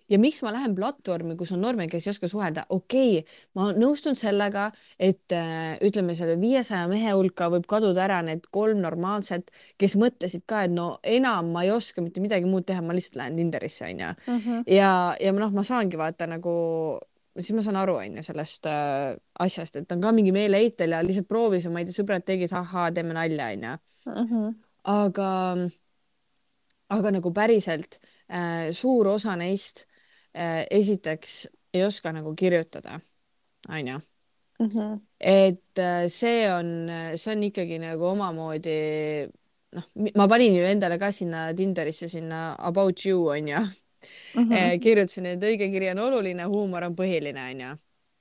ja miks ma lähen platvormi, kus on noormehed, kes ei oska suhelda, okei okay,, ma nõustun sellega, et äh, ütleme, selle viiesaja mehe hulka võib kaduda ära need kolm normaalset, kes mõtlesid ka, et no enam ma ei oska mitte midagi muud teha, ma lihtsalt lähen Tinderisse onju mm. -hmm. ja, ja noh, ma saangi vaata nagu siis ma saan aru, onju, sellest äh, asjast, et on ka mingi meeleheitel ja lihtsalt proovis ja ma ei tea, sõbrad tegid, ahhaa, teeme nalja, onju. Mhm. aga aga nagu päriselt äh, suur osa neist äh, esiteks ei oska nagu kirjutada, onju. Mhm. et äh, see on, see on ikkagi nagu omamoodi noh, ma panin ju endale ka sinna Tinderisse sinna about you onju mm. -hmm. kirjutasin, et õige kiri on oluline, huumor on põhiline onju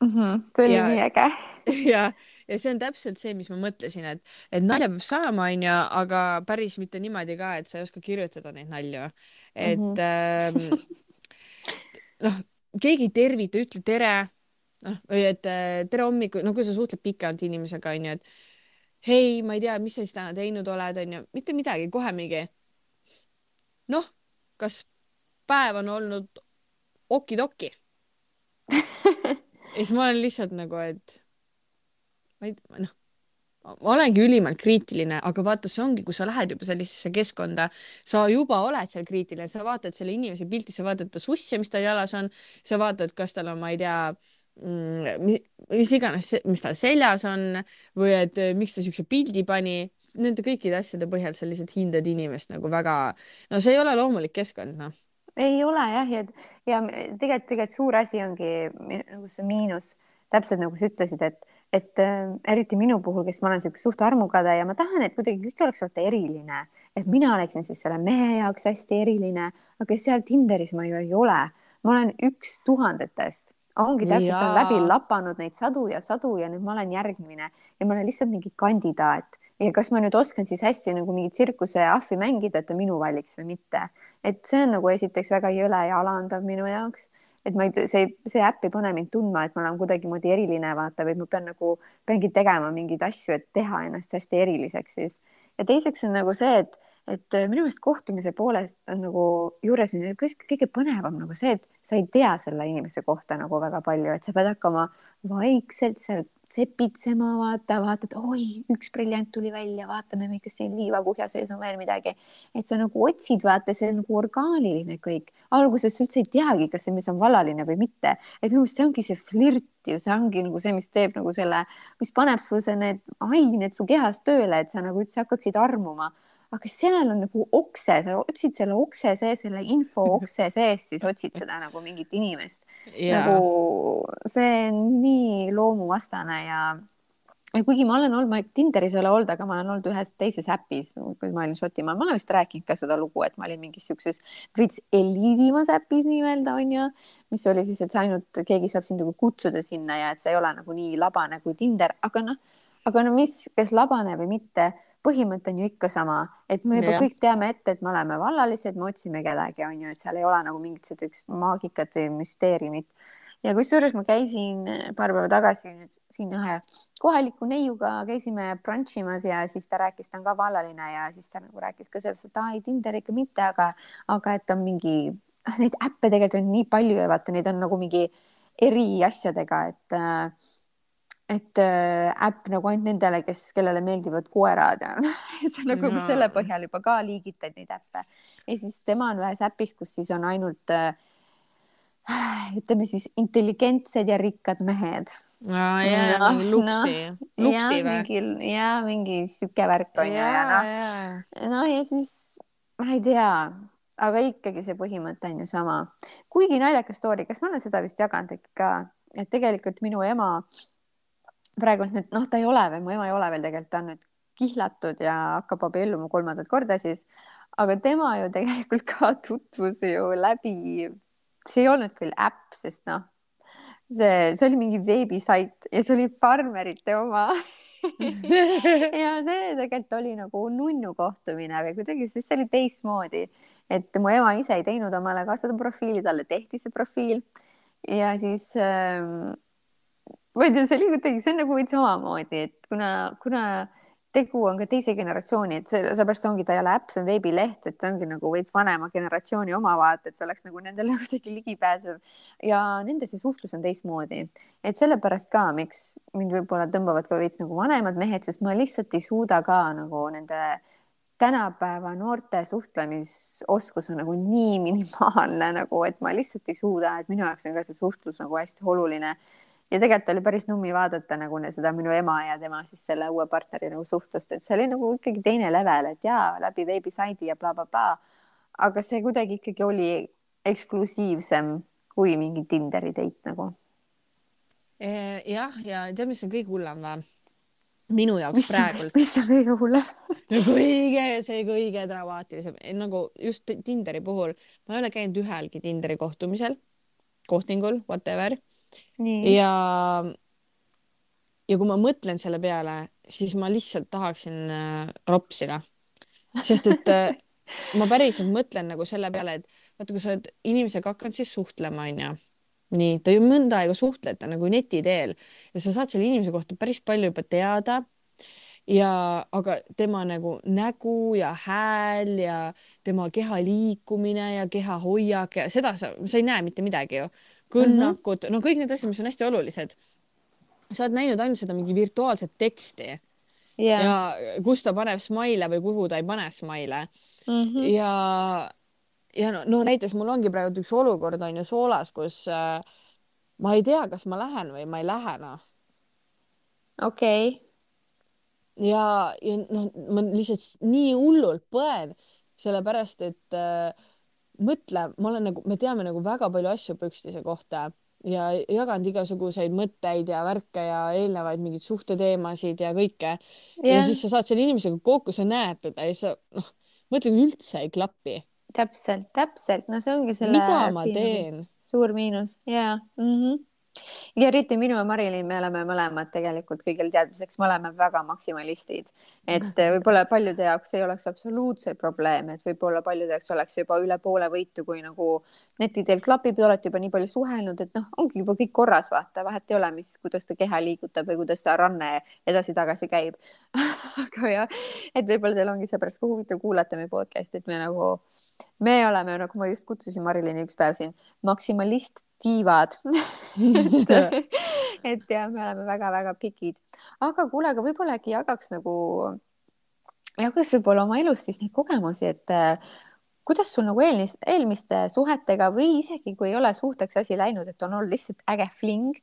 mm. -hmm. see oli ja, nii äge. ja ja see on täpselt see, mis ma mõtlesin, et, et nalja peab saama, onju, aga päris mitte niimoodi ka, et sa ei oska kirjutada neid nalju. et mm -hmm. ähm, noh, keegi ei tervita, ütle tere. noh, või et äh, tere hommikul, no kui sa suhtled pikalt inimesega, onju, et hei, ma ei tea, mis sa siis täna teinud oled, onju, mitte midagi, kohe mingi. noh, kas päev on olnud okidoki ja siis ma olen lihtsalt nagu, et ma ei, noh, ma olengi ülimalt kriitiline, aga vaata, see ongi, kui sa lähed juba sellisesse keskkonda, sa juba oled seal kriitiline, sa vaatad selle inimese pilti, sa vaatad ta susse, mis tal jalas on, sa vaatad, kas tal on, ma ei tea mm, mis, mis iganes, mis tal seljas on või et eh, miks ta siukse pildi pani, nende kõikide asjade põhjal sa lihtsalt hindad inimest nagu väga, no see ei ole loomulik keskkond, noh. ei ole jah, ja, ja tegelikult, tegelikult suur asi ongi nagu see miinus, täpselt nagu sa ütlesid, et et äh, eriti minu puhul, kes ma olen niisugune suht armukade ja ma tahan, et kuidagi kõik oleks vaata eriline, et mina oleksin siis selle mehe jaoks hästi eriline, aga seal Tinderis ma ju ei ole. ma olen üks tuhandetest. Ongi täpselt, on läbi lapanud neid sadu ja sadu ja nüüd ma olen järgmine. Ja ma olen lihtsalt mingi kandidaat. Ja kas ma nüüd oskan siis hästi nagu mingit tsirkuseahvi mängida, et ta minu valiks või mitte. et see on nagu esiteks väga jõle ja alandav minu jaoks, et ma ei, see, see äpp ei pane mind tundma, et ma olen kuidagimoodi eriline, vaata, vaid ma pean nagu, peangi tegema mingeid asju, et teha ennast hästi eriliseks siis. ja teiseks on nagu see, et et äh, minu meelest kohtumise poolest on nagu juures on kõige põnevam nagu see, et sa ei tea selle inimese kohta nagu väga palju, et sa pead hakkama vaikselt seal sepitsema, vaata, vaatad, oi, üks briljant tuli välja, vaatame, kas siin liivakuhja sees on veel midagi. et sa nagu otsid, vaata, see on nagu orgaaniline kõik. alguses sa üldse ei teagi, kas see mees on vallaline või mitte. et minu meelest see ongi see flirt ju, see ongi nagu see, mis teeb nagu selle, mis paneb sul see, need ained su kehas tööle, et sa nagu üldse hakkaksid armuma aga seal on nagu okse, sa otsid selle okse sees, selle info okse sees, siis otsid seda nagu mingit inimest. Yeah.. nagu see on nii loomuvastane ja, ja kuigi ma olen olnud, ma Tinderis ei ole olnud, aga ma olen olnud ühes teises äpis, kui ma olin Šotimaal, ma olen vist rääkinud ka seda lugu, et ma olin mingis siukses veits eliidimas äpis nii-öelda onju, mis oli siis, et sa ainult, keegi saab sind nagu kutsuda sinna ja et see ei ole nagu nii labane kui Tinder, aga noh, aga no mis, kas labane või mitte põhimõte on ju ikka sama, et me juba ja. kõik teame ette, et me oleme vallalised, me otsime kedagi, on ju, et seal ei ole nagu mingit sellist maagikat või müsteeriumit. ja kusjuures ma käisin paar päeva tagasi nüüd siin ühe kohaliku neiuga käisime brunch imas ja siis ta rääkis, ta on ka vallaline ja siis ta nagu rääkis ka sellest, et aa ei, Tinder ikka mitte, aga, aga et on mingi, ah, neid äppe tegelikult on nii palju ja vaata, neid on nagu mingi eri asjadega, et äh, et äh, äpp nagu ainult nendele, kes, kellele meeldivad koerad ja see on nagu no. selle põhjal juba ka liigitad neid äppe. ja siis tema on ühes äpis, kus siis on ainult äh, ütleme siis intelligentsed ja rikkad mehed. no jaa no,, mingi luksi no,, luksi või? ja mingi sihuke värk on ju ja, ja noh, no ja siis ma ei tea, aga ikkagi see põhimõte on ju sama. kuigi naljakas story, kas ma olen seda vist jaganud äkki ka, et tegelikult minu ema praegult nüüd noh, ta ei ole veel, mu ema ei ole veel tegelikult, ta on nüüd kihlatud ja hakkab abielluma kolmandat korda siis, aga tema ju tegelikult ka tutvus ju läbi, see ei olnud küll äpp, sest noh, see, see oli mingi veebisait ja see oli farmerite oma. Ja see tegelikult oli nagu nunnu kohtumine või kuidagi, siis see oli teistmoodi, et mu ema ise ei teinud omale ka seda profiili, talle tehti see profiil. Ja siis ähm, ma ei tea, see oli kuidagi, see on nagu veits samamoodi, et kuna, kuna tegu on ka teise generatsiooni, et see, seepärast ongi, ta ei ole äpp, see on veebileht, et see ongi nagu veits vanema generatsiooni oma vaata, et see oleks nagu nendele kuidagi ligipääsev ja nende see suhtlus on teistmoodi. et sellepärast ka, miks mind võib-olla tõmbavad ka veits nagu vanemad mehed, sest ma lihtsalt ei suuda ka nagu nende tänapäeva noorte suhtlemisoskus on nagu nii minimaalne nagu, et ma lihtsalt ei suuda, et minu jaoks on ka see suhtlus nagu hästi oluline ja tegelikult oli päris nummi vaadata nagu seda minu ema ja tema siis selle uue partneri nagu suhtlust, et see oli nagu ikkagi teine level, et jaa, läbi veebisaidi ja blablabla bla, bla. aga see kuidagi ikkagi oli eksklusiivsem kui mingi Tinderi date nagu. Eh, jah, ja tead, mis on kõige hullem või? minu jaoks mis, praegult. mis on kõige hullem kõige, see kõige dramaatilisem, nagu just Tinderi puhul, ma ei ole käinud ühelgi Tinderi kohtumisel, kohtingul, whatever ja, ja kui ma mõtlen selle peale, siis ma lihtsalt tahaksin äh, ropsida, sest et äh, ma päriselt mõtlen nagu selle peale, et vaata, kui sa oled inimesega hakanud siis suhtlema, onju nii, ta ju mõnda aega suhtlete nagu neti teel. Ja sa saad selle inimese kohta päris palju juba teada. ja, aga tema nagu nägu ja hääl ja tema keha liikumine ja keha hoiak ja seda sa, sa ei näe mitte midagi ju kõnnakud mm, -hmm. no kõik need asjad, mis on hästi olulised. sa oled näinud ainult seda mingi virtuaalset teksti yeah. ja kus ta paneb smaile või kuhu ta ei pane smaile mm. -hmm. ja, ja no, no näiteks mul ongi praegu üks olukord on ju Soolas, kus äh, ma ei tea, kas ma lähen või ma ei lähe noh. okei okay. ja, ja noh, ma lihtsalt nii hullult põen, sellepärast et äh, mõtle, ma olen nagu, me teame nagu väga palju asju Pükstise kohta ja jaganud igasuguseid mõtteid ja värke ja eelnevaid mingeid suhteteemasid ja kõike yeah.. ja siis sa saad selle inimesega kokku, sa näed teda ja sa noh, mõtled üldse ei klapi. täpselt, täpselt, no see ongi selle. mida ma teen? suur miinus ja mm. -hmm ja eriti minu ja Marilyn, me oleme mõlemad tegelikult kõigile teadmiseks, me oleme väga maksimalistid, et võib-olla paljude jaoks ei oleks absoluutselt probleem, et võib-olla paljude jaoks oleks juba üle poole võitu, kui nagu neti teel klapib, te olete juba nii palju suhelnud, et noh, ongi juba kõik korras, vaata, vahet ei ole, mis, kuidas ta keha liigutab või kuidas ta ranne edasi-tagasi käib. Aga jah, et võib-olla teil ongi seepärast ka huvitav kuulata meie podcast'i, et me nagu me oleme, nagu ma just kutsusin Marilini üks päev siin, maksimalist tiivad et, et jah, me oleme väga-väga pikid, aga kuule, aga võib-olla äkki jagaks nagu, jagaks võib-olla oma elust siis neid kogemusi, et äh, kuidas sul nagu eelmist, eelmiste suhetega või isegi kui ei ole suhteks asi läinud, et on olnud lihtsalt äge fling,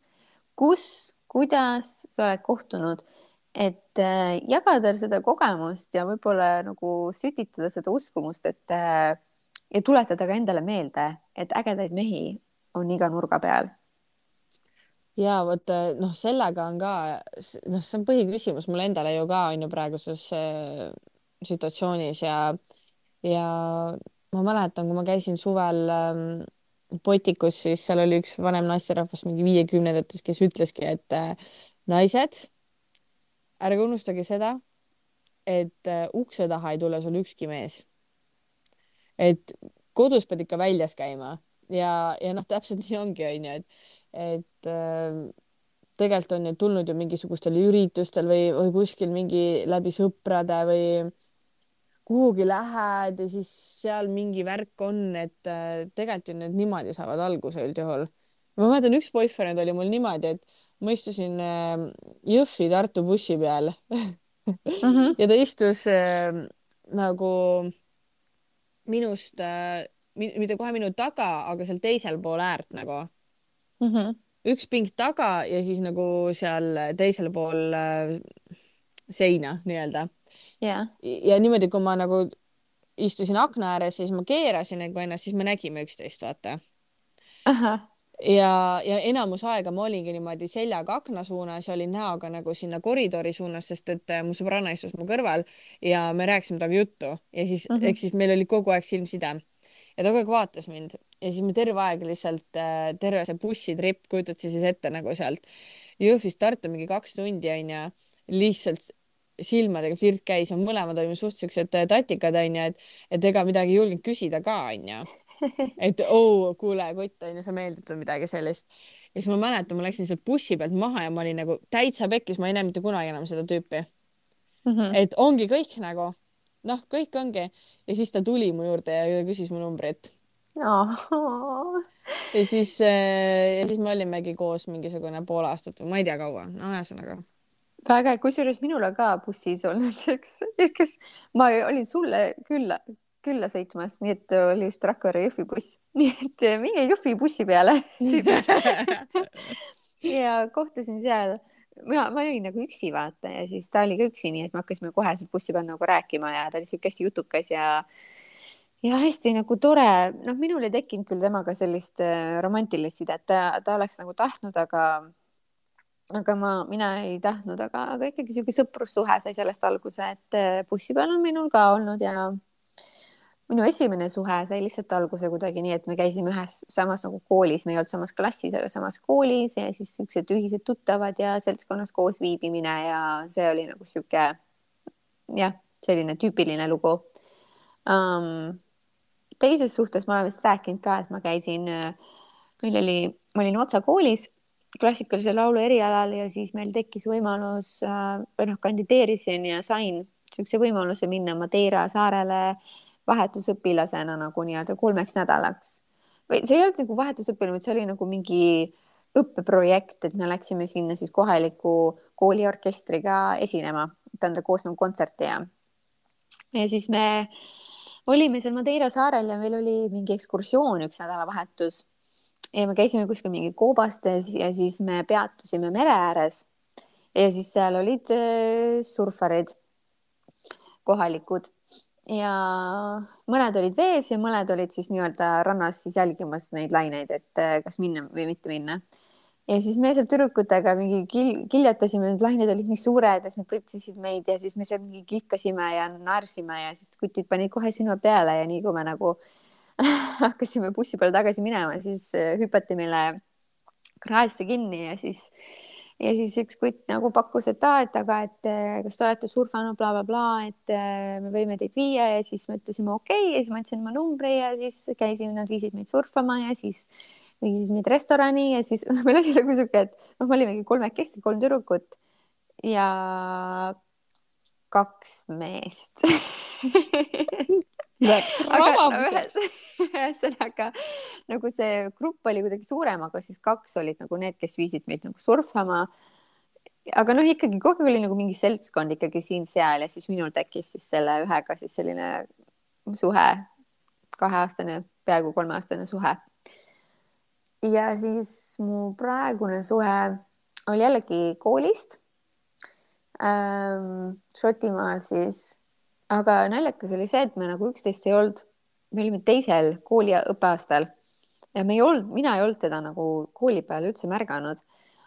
kus, kuidas sa oled kohtunud, et äh, jagada seda kogemust ja võib-olla nagu sütitada seda uskumust, et äh, ja tuletada ka endale meelde, et ägedaid mehi on iga nurga peal. ja vot noh, sellega on ka noh, see on põhiküsimus mul endale ju ka on ju praeguses äh, situatsioonis ja ja ma mäletan, kui ma käisin suvel ähm, Potikus, siis seal oli üks vanem naisterahvas mingi viiekümnendates, kes ütleski, et äh, naised, ärge unustage seda, et äh, ukse taha ei tule sul ükski mees. Et kodus pead ikka väljas käima ja, ja noh, täpselt nii ongi, onju, et, et äh, tegelikult on ju tulnud ju mingisugustel üritustel või, või kuskil mingi läbi sõprade või kuhugi lähed ja siis seal mingi värk on, et äh, tegelikult ju need niimoodi saavad alguse üldjuhul. ma mäletan, üks boyfriend oli mul niimoodi, et ma istusin äh, Jõhvi-Tartu bussi peal mm -hmm. ja ta istus äh, nagu minust äh, mitte kohe minu taga, aga seal teisel pool äärt nagu mm. -hmm. üks ping taga ja siis nagu seal teisel pool äh, seina nii-öelda yeah.. ja niimoodi, kui ma nagu istusin akna ääres, siis ma keerasin nagu ennast, siis me nägime üksteist, vaata. Ja, ja enamus aega ma olingi niimoodi seljaga akna suunas ja olin näoga nagu sinna koridori suunas, sest et äh, mu sõbranna istus mu kõrval ja me rääkisime temaga juttu. Ja siis mm -hmm. eks siis meil oli kogu aeg silmside. Ja ta kogu aeg vaatas mind. Ja siis me terve aeg lihtsalt, äh, terve see bussitripp, kujutad sa siis ette nagu sealt. Jõhvist Tartu mingi kaks tundi onju, lihtsalt silmadega flirt käis ja mõlemad olime suht siuksed äh, tatikad onju, et, et ega midagi ei julgenud küsida ka onju. et oo oh,, kuule, kutt onju, sa meeldid või midagi sellist. ja siis ma mäletan, ma läksin sealt bussi pealt maha ja ma olin nagu täitsa pekkis, ma ei näe mitte kunagi enam seda tüüpi mm. -hmm. et ongi kõik nagu noh, kõik ongi ja siis ta tuli mu juurde ja küsis mu numbrit oh.. ja siis, äh, ja siis me olimegi koos mingisugune pool aastat või ma ei tea kaua, no ühesõnaga. väga, kusjuures minul on ka bussis olnud üks, kes ma olin sulle külla, külla sõitmas, nii et oli vist Rakvere Jõhvi buss, nii et minge Jõhvi bussi peale. Ja kohtusin seal. Mina, ma olin nagu üksi vaata ja siis ta oli ka üksi, nii et me hakkasime kohe sealt bussi peal nagu rääkima ja ta oli siuke hästi jutukas ja ja hästi nagu tore, noh, minul ei tekkinud küll temaga sellist äh, romantilist sidet, ta, ta oleks nagu tahtnud, aga aga ma, mina ei tahtnud, aga, aga ikkagi sihuke sõprussuhe sai sellest alguse, et äh, bussi peal on minul ka olnud ja minu esimene suhe sai lihtsalt alguse kuidagi nii, et me käisime ühes samas nagu koolis, me ei olnud samas klassis, aga samas koolis ja siis siuksed ühised tuttavad ja seltskonnas koos viibimine ja see oli nagu sihuke jah, selline tüüpiline lugu um,. teises suhtes ma olen vist rääkinud ka, et ma käisin, meil oli, ma olin Otsa koolis klassikalise laulu erialal ja siis meil tekkis võimalus või noh, kandideerisin ja sain niisuguse võimaluse minna Madeira saarele äh, vahetusõpilasena nagu nii-öelda kolmeks nädalaks. või see ei olnud nagu vahetusõpilane, vaid see oli nagu mingi õppeprojekt, et me läksime sinna siis kohaliku kooliorkestriga esinema, et anda koos nagu kontserti ja ja siis me olime seal Madeira saarel ja meil oli mingi ekskursioon üks nädalavahetus. Ja me käisime kuskil mingi koobastes ja siis me peatusime mere ääres. Ja siis seal olid äh, surfarid kohalikud ja mõned olid vees ja mõned olid siis nii-öelda rannas siis jälgimas neid laineid, et eh, kas minna või mitte minna. ja siis me seal tüdrukutega mingi kil-, kiljatasime, need lained olid nii suured ja siis nad pritsisid meid ja siis me seal mingi kilkasime ja naersime ja siis kutid panid kohe silma peale ja nii kui me nagu hakkasime bussi peale tagasi minema, siis hüpati meile kraesse kinni ja siis ja siis üks kutt nagu pakkus, et aa, et aga, et kas te olete surfanud bla,, blablabla, et me võime teid viia ja siis me ütlesime okei okay. ja siis ma andsin oma numbri ja siis käisime, nad viisid meid surfama ja siis viisid meid restorani ja siis meil oli nagu sihuke, et noh, me olimegi kolmekesi, kolm tüdrukut ja kaks meest Läks rabamiseks. ühesõnaga nagu see grupp oli kuidagi suurem, aga siis kaks olid nagu need, kes viisid meid nagu surfama. aga noh, ikkagi kogu aeg oli nagu mingi seltskond ikkagi siin-seal ja siis minul tekkis siis selle ühega siis selline suhe, kaheaastane, peaaegu kolmeaastane suhe. ja siis mu praegune suhe oli jällegi koolist ähm,. Šotimaal siis aga naljakas oli see, et me nagu üksteist ei olnud, me olime teisel kooli õppeaastal ja me ei olnud, mina ei olnud teda nagu kooli peal üldse märganud.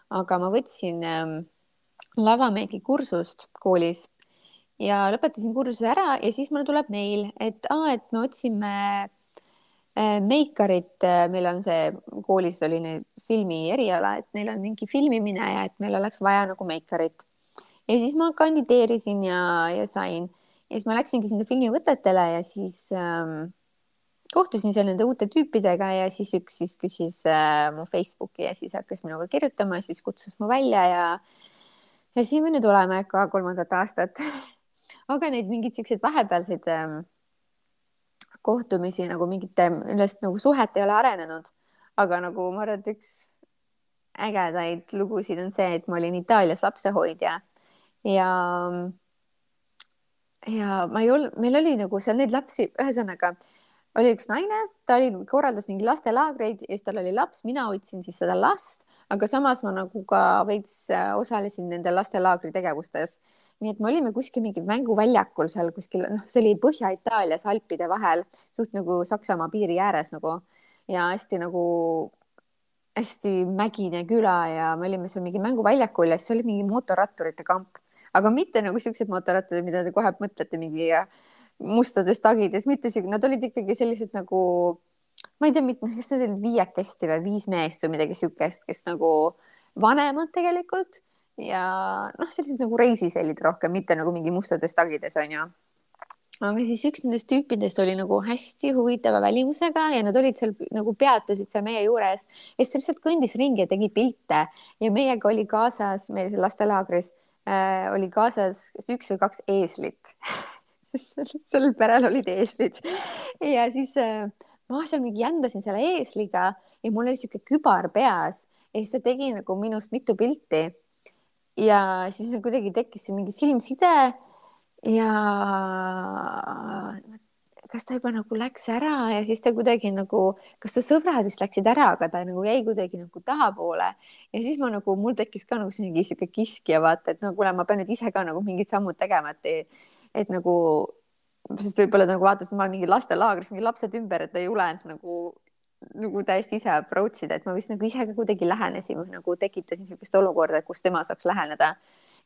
aga ma võtsin ähm, lavameigi kursust koolis ja lõpetasin kursuse ära ja siis mulle tuleb meil, et aa, et me otsime äh, meikarit, äh, meil on see koolis selline filmi eriala, et neil on mingi filmimine ja et meil oleks vaja nagu meikarit. ja siis ma kandideerisin ja, ja sain ja siis ma läksingi sinna filmivõtetele ja siis ähm, kohtusin seal nende uute tüüpidega ja siis üks siis küsis äh, mu Facebooki ja siis hakkas minuga kirjutama siis kutsus mu välja ja ja siin me nüüd oleme ka kolmandat aastat aga neid mingeid siukseid vahepealseid ähm, kohtumisi nagu mingite, millest nagu suhet ei ole arenenud. aga nagu ma arvan, et üks ägedaid lugusid on see, et ma olin Itaalias lapsehoidja ja ja ma ei olnud, meil oli nagu seal neid lapsi, ühesõnaga oli üks naine, ta oli, korraldas mingi lastelaagreid ja siis tal oli laps, mina hoidsin siis seda last, aga samas ma nagu ka veits äh, osalesin nende lastelaagri tegevustes. nii et me olime kuskil mingi mänguväljakul seal kuskil, noh, see oli Põhja-Itaalias Alpide vahel, suht nagu Saksamaa piiri ääres nagu ja hästi nagu hästi mägine küla ja me olime seal mingi mänguväljakul ja siis oli mingi mootorratturite kamp aga mitte nagu siuksed mootorrattad, mida te kohe mõtlete mingi mustades tagides, mitte siuke, nad olid ikkagi sellised nagu, ma ei tea, kas need olid viiekesti või viis meest või midagi siukest, kes nagu vanemad tegelikult ja noh, sellised nagu reisisellid rohkem, mitte nagu mingi mustades tagides onju. Aga siis üks nendest tüüpidest oli nagu hästi huvitava välimusega ja nad olid seal nagu peatusid seal meie juures. Ja siis ta lihtsalt kõndis ringi ja tegi pilte. Ja meiega oli kaasas meil lastelaagris äh, oli kaasas kas üks või kaks eeslit sellel perel olid eeslid ja siis äh, ma seal mingi jändasin selle eesliga ja mul oli sihuke kübar peas ja siis see tegi nagu minust mitu pilti. ja siis kuidagi tekkis mingi silmside ja kas ta juba nagu läks ära ja siis ta kuidagi nagu, kas ta sõbrad vist läksid ära, aga ta nagu jäi kuidagi nagu tahapoole. Ja siis ma nagu, mul tekkis ka nagu mingi sihuke kiskja vaata, et no kuule, ma pean nüüd ise ka nagu mingid sammud tegema, et, et nagu, sest võib-olla nagu vaatasin, ma olen mingi lastelaagris, mingi lapsed ümber, et ei julenud nagu nagu täiesti ise approach ida, et ma vist nagu ise ka kuidagi lähenesin või nagu tekitasin niisugust olukorda, kus tema saaks läheneda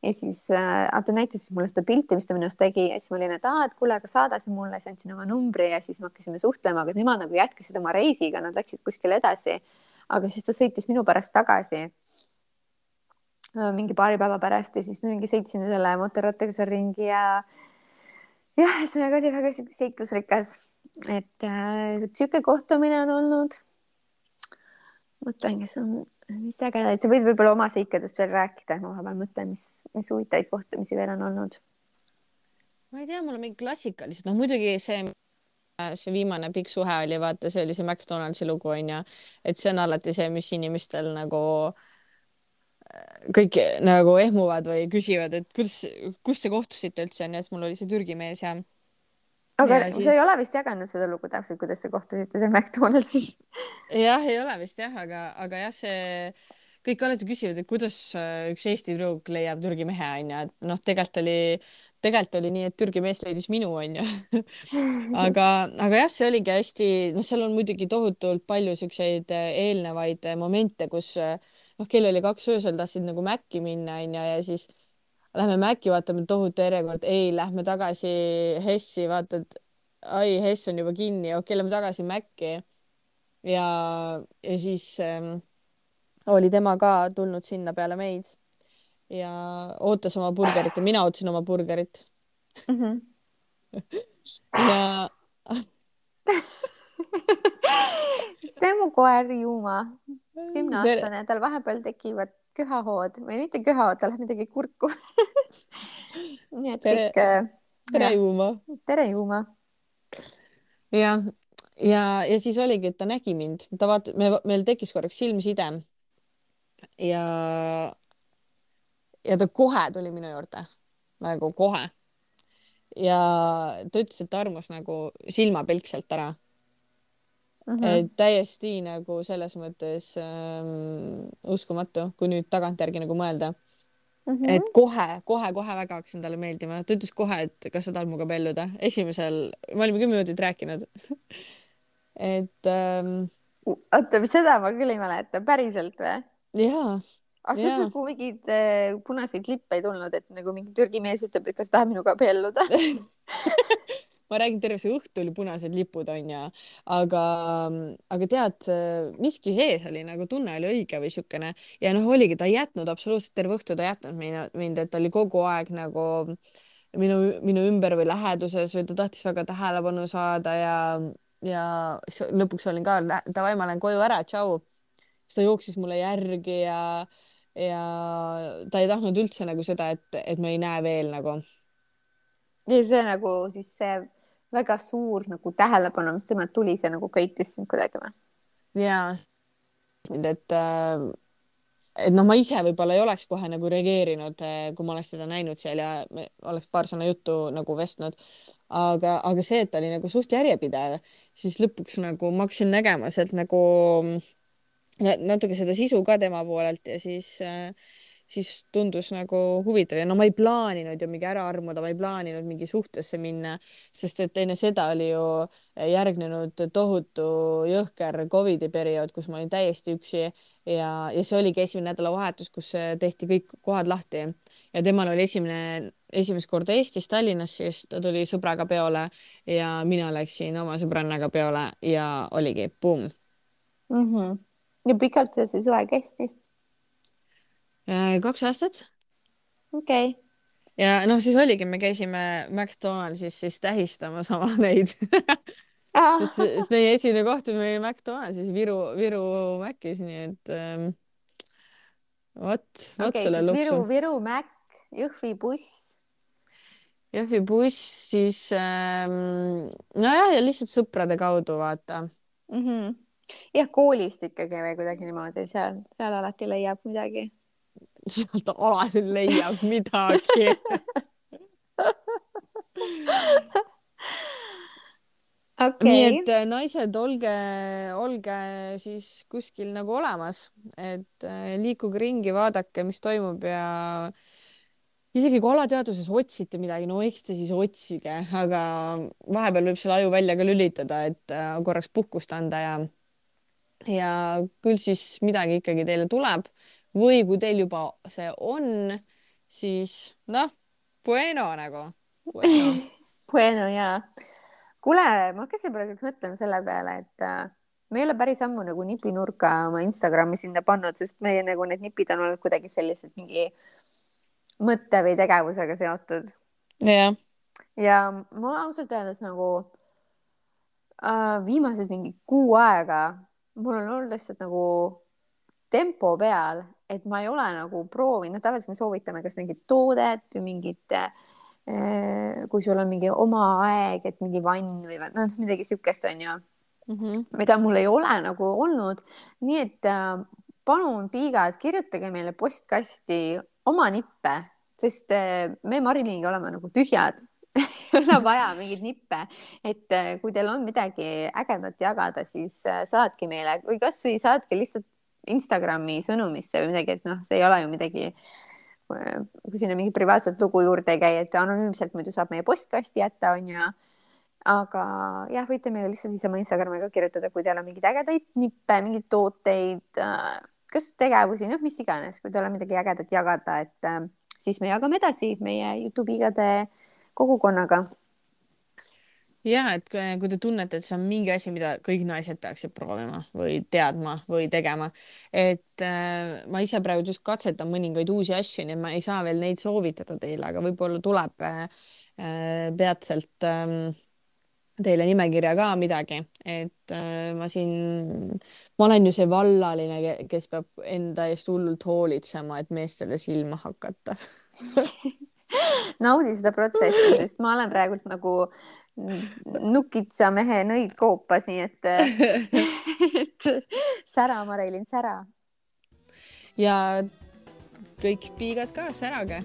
ja siis äh, ta näitas mulle seda pilti, mis ta minust tegi ja siis ma olin, et aa, et kuule, aga saada see mulle, siis andsin oma numbri ja siis me hakkasime suhtlema, aga nemad nagu jätkasid oma reisiga, nad läksid kuskile edasi. aga siis ta sõitis minu pärast tagasi äh, mingi paari päeva pärast ja siis me mingi sõitsime selle mootorrattaga seal ringi ja jah, ühesõnaga oli väga sihuke seiklusrikas, et äh, sihuke kohtumine on olnud. mõtlen, kes on mis äge, et sa võid võib-olla oma seikadest veel rääkida, ma vahepeal mõtlen, mis, mis huvitavaid kohtumisi veel on olnud. ma ei tea, mul on mingi klassikalised, noh muidugi see, see viimane pikk suhe oli, vaata, see oli see McDonaldsi lugu onju, et see on alati see, mis inimestel nagu kõik nagu ehmuvad või küsivad, et kuidas, kus te kohtusite üldse onju, siis mul oli see Türgi mees ja aga ja, siis... sa ei ole vist jaganud seda lugu täpselt, kuidas te kohtusite seal McDonaldsis? jah, ei ole vist jah, aga, aga jah, see kõik alati küsivad, et kuidas äh, üks Eesti tüdruk leiab Türgi mehe onju, et noh, tegelikult oli, tegelikult oli nii, et Türgi mees leidis minu onju aga, aga jah, see oligi hästi, noh, seal on muidugi tohutult palju siukseid äh, eelnevaid äh, momente, kus noh, kell oli kaks öösel, tahtsid nagu Maci minna onju ja siis lähme Maci, vaatame tohutu järjekord, ei, lähme tagasi Hessi, vaata, et ai, Hess on juba kinni, okei okay,, lähme tagasi Maci. ja, ja siis ähm, oli tema ka tulnud sinna peale meid ja ootas oma burgerit ja mina ootasin oma burgerit mm. -hmm. ja see on mu koer Juuma, kümneaastane, tal vahepeal tekivad köhahood või mitte köhahood, tal läheb midagi kurku nii et tere, kõik. äh, tere. Juuma. tere Juuma. jah, ja, ja siis oligi, et ta nägi mind, ta vaat-, me, meil tekkis korraks silmside. ja, ja ta kohe tuli minu juurde, nagu kohe. ja ta ütles, et ta armus nagu silmapilk sealt ära mm. et -hmm. täiesti nagu selles mõttes ähm, uskumatu, kui nüüd tagantjärgi nagu mõelda Mm et -hmm. kohe-kohe-kohe väga hakkasin talle meeldima, ta ütles kohe, et kas sa tahad minuga abielluda, esimesel, me olime kümme minutit rääkinud et ähm, oota, seda ma küll ei mäleta, päriselt või? jaa, aga sul Jaa. nagu mingeid äh, punaseid lippe ei tulnud, et nagu mingi Türgi mees ütleb, et kas tahab minuga abielluda ma räägin, terve see õhtu oli punased lipud onju, aga, aga tead, miski sees oli nagu tunne oli õige või siukene. Ja noh, oligi, ta ei jätnud absoluutselt terve õhtu, ta ei jätnud mind, mind, et ta oli kogu aeg nagu minu, minu ümber või läheduses või ta tahtis väga tähelepanu saada ja, ja lõpuks olin ka, davai, ma lähen koju ära, tšau. siis ta jooksis mulle järgi ja, ja ta ei tahtnud üldse nagu seda, et, et me ei näe veel nagu ja see nagu siis see väga suur nagu tähelepanu, mis temalt tuli, see nagu köitis sind kuidagi või? ja et äh, et noh, ma ise võib-olla ei oleks kohe nagu reageerinud, kui ma oleks teda näinud seal ja oleks paar sõna juttu nagu vestnud. aga, aga see, et ta oli nagu suht järjepidev, siis lõpuks nagu ma hakkasin nägema sealt nagu na- natuke seda sisu ka tema poolelt ja siis äh, siis tundus nagu huvitav ja no ma ei plaaninud ju mingi ära armuda, ma ei plaaninud mingi suhtesse minna, sest et enne seda oli ju järgnenud tohutu jõhker Covidi periood, kus ma olin täiesti üksi ja, ja see oligi esimene nädalavahetus, kus tehti kõik kohad lahti ja temal oli esimene, esimest korda Eestis, Tallinnas, siis ta tuli sõbraga peole ja mina läksin oma sõbrannaga peole ja oligi pumm. mm. -hmm. ja pikalt see suhe kestis? Kaks aastat okei okay. ja noh, siis oligi, me käisime McDonaldsis siis tähistamas oma neid ah. sest, sest meie esimene kohtumine oli McDonaldsis Viru, Viru Macis, nii et ähm, vot, vot okay, siis luksu. Viru, Viru Mac, Jõhvi buss. Jõhvi buss, siis ähm, nojah, ja lihtsalt sõprade kaudu vaata mm. -hmm. jah, koolist ikkagi või kuidagi niimoodi seal, seal alati leiab midagi. Sealt alati leiab midagi okei nii okay. et äh, naised, olge, olge siis kuskil nagu olemas, et äh, liikuge ringi, vaadake, mis toimub ja isegi kui alateadvuses otsite midagi, no eks te siis otsige, aga vahepeal võib selle aju välja ka lülitada, et äh, korraks puhkust anda ja ja küll siis midagi ikkagi teile tuleb või kui teil juba see on, siis noh, bueno nagu bueno. Bueno jaa. kuule, ma hakkasin praegu mõtlema selle peale, et äh, me ei ole päris ammu nagu nipinurka oma Instagrami sinna pannud, sest meie nagu need nipid on olnud kuidagi sellised mingi mõtte või tegevusega seotud. jah, ja ma ausalt öeldes nagu äh, viimased mingi kuu aega mul on olnud lihtsalt nagu tempo peal, et ma ei ole nagu proovinud, tavaliselt me soovitame kas mingit toodet või mingit äh, kui sul on mingi oma aeg, et mingi vann või noh, midagi siukest onju mm -hmm. mida mul ei ole nagu olnud. nii et äh, palun, piigad, kirjutage meile postkasti oma nippe, sest äh, me Mariliniga oleme nagu tühjad ei ole vaja mingeid nippe, et äh, kui teil on midagi ägedat jagada, siis saatke meile või kasvõi saatke lihtsalt Instagrami sõnumisse või midagi, et noh, see ei ole ju midagi äh, kui sinna mingi privaatset lugu juurde ei käi, et anonüümselt muidu saab meie postkasti jätta, onju. aga jah, võite meile lihtsalt siis oma Instagrami ka kirjutada, kui teil on mingeid ägedaid nippe, mingeid tooteid, kas tegevusi, noh, mis iganes, kui teil on midagi ägedat jagada, et äh, siis me jagame edasi meie Youtube'i igade kogukonnaga. Ja et kui, kui te tunnete, et see on mingi asi, mida kõik naised peaksid proovima või teadma või tegema, et äh, ma ise praegu just katsetan mõningaid uusi asju, nii et ma ei saa veel neid soovitada teile, aga võib-olla tuleb äh, äh peatselt äh, teile nimekirja ka midagi, et äh, ma siin, ma olen ju see vallaline, kes peab enda eest hullult hoolitsema, et meestele silma hakata. Naudi seda protsessi, sest ma olen praegult nagu nukitsa mehe nõid koopas, nii et, et sära, Marilyn, sära. ja kõik piigad ka, särage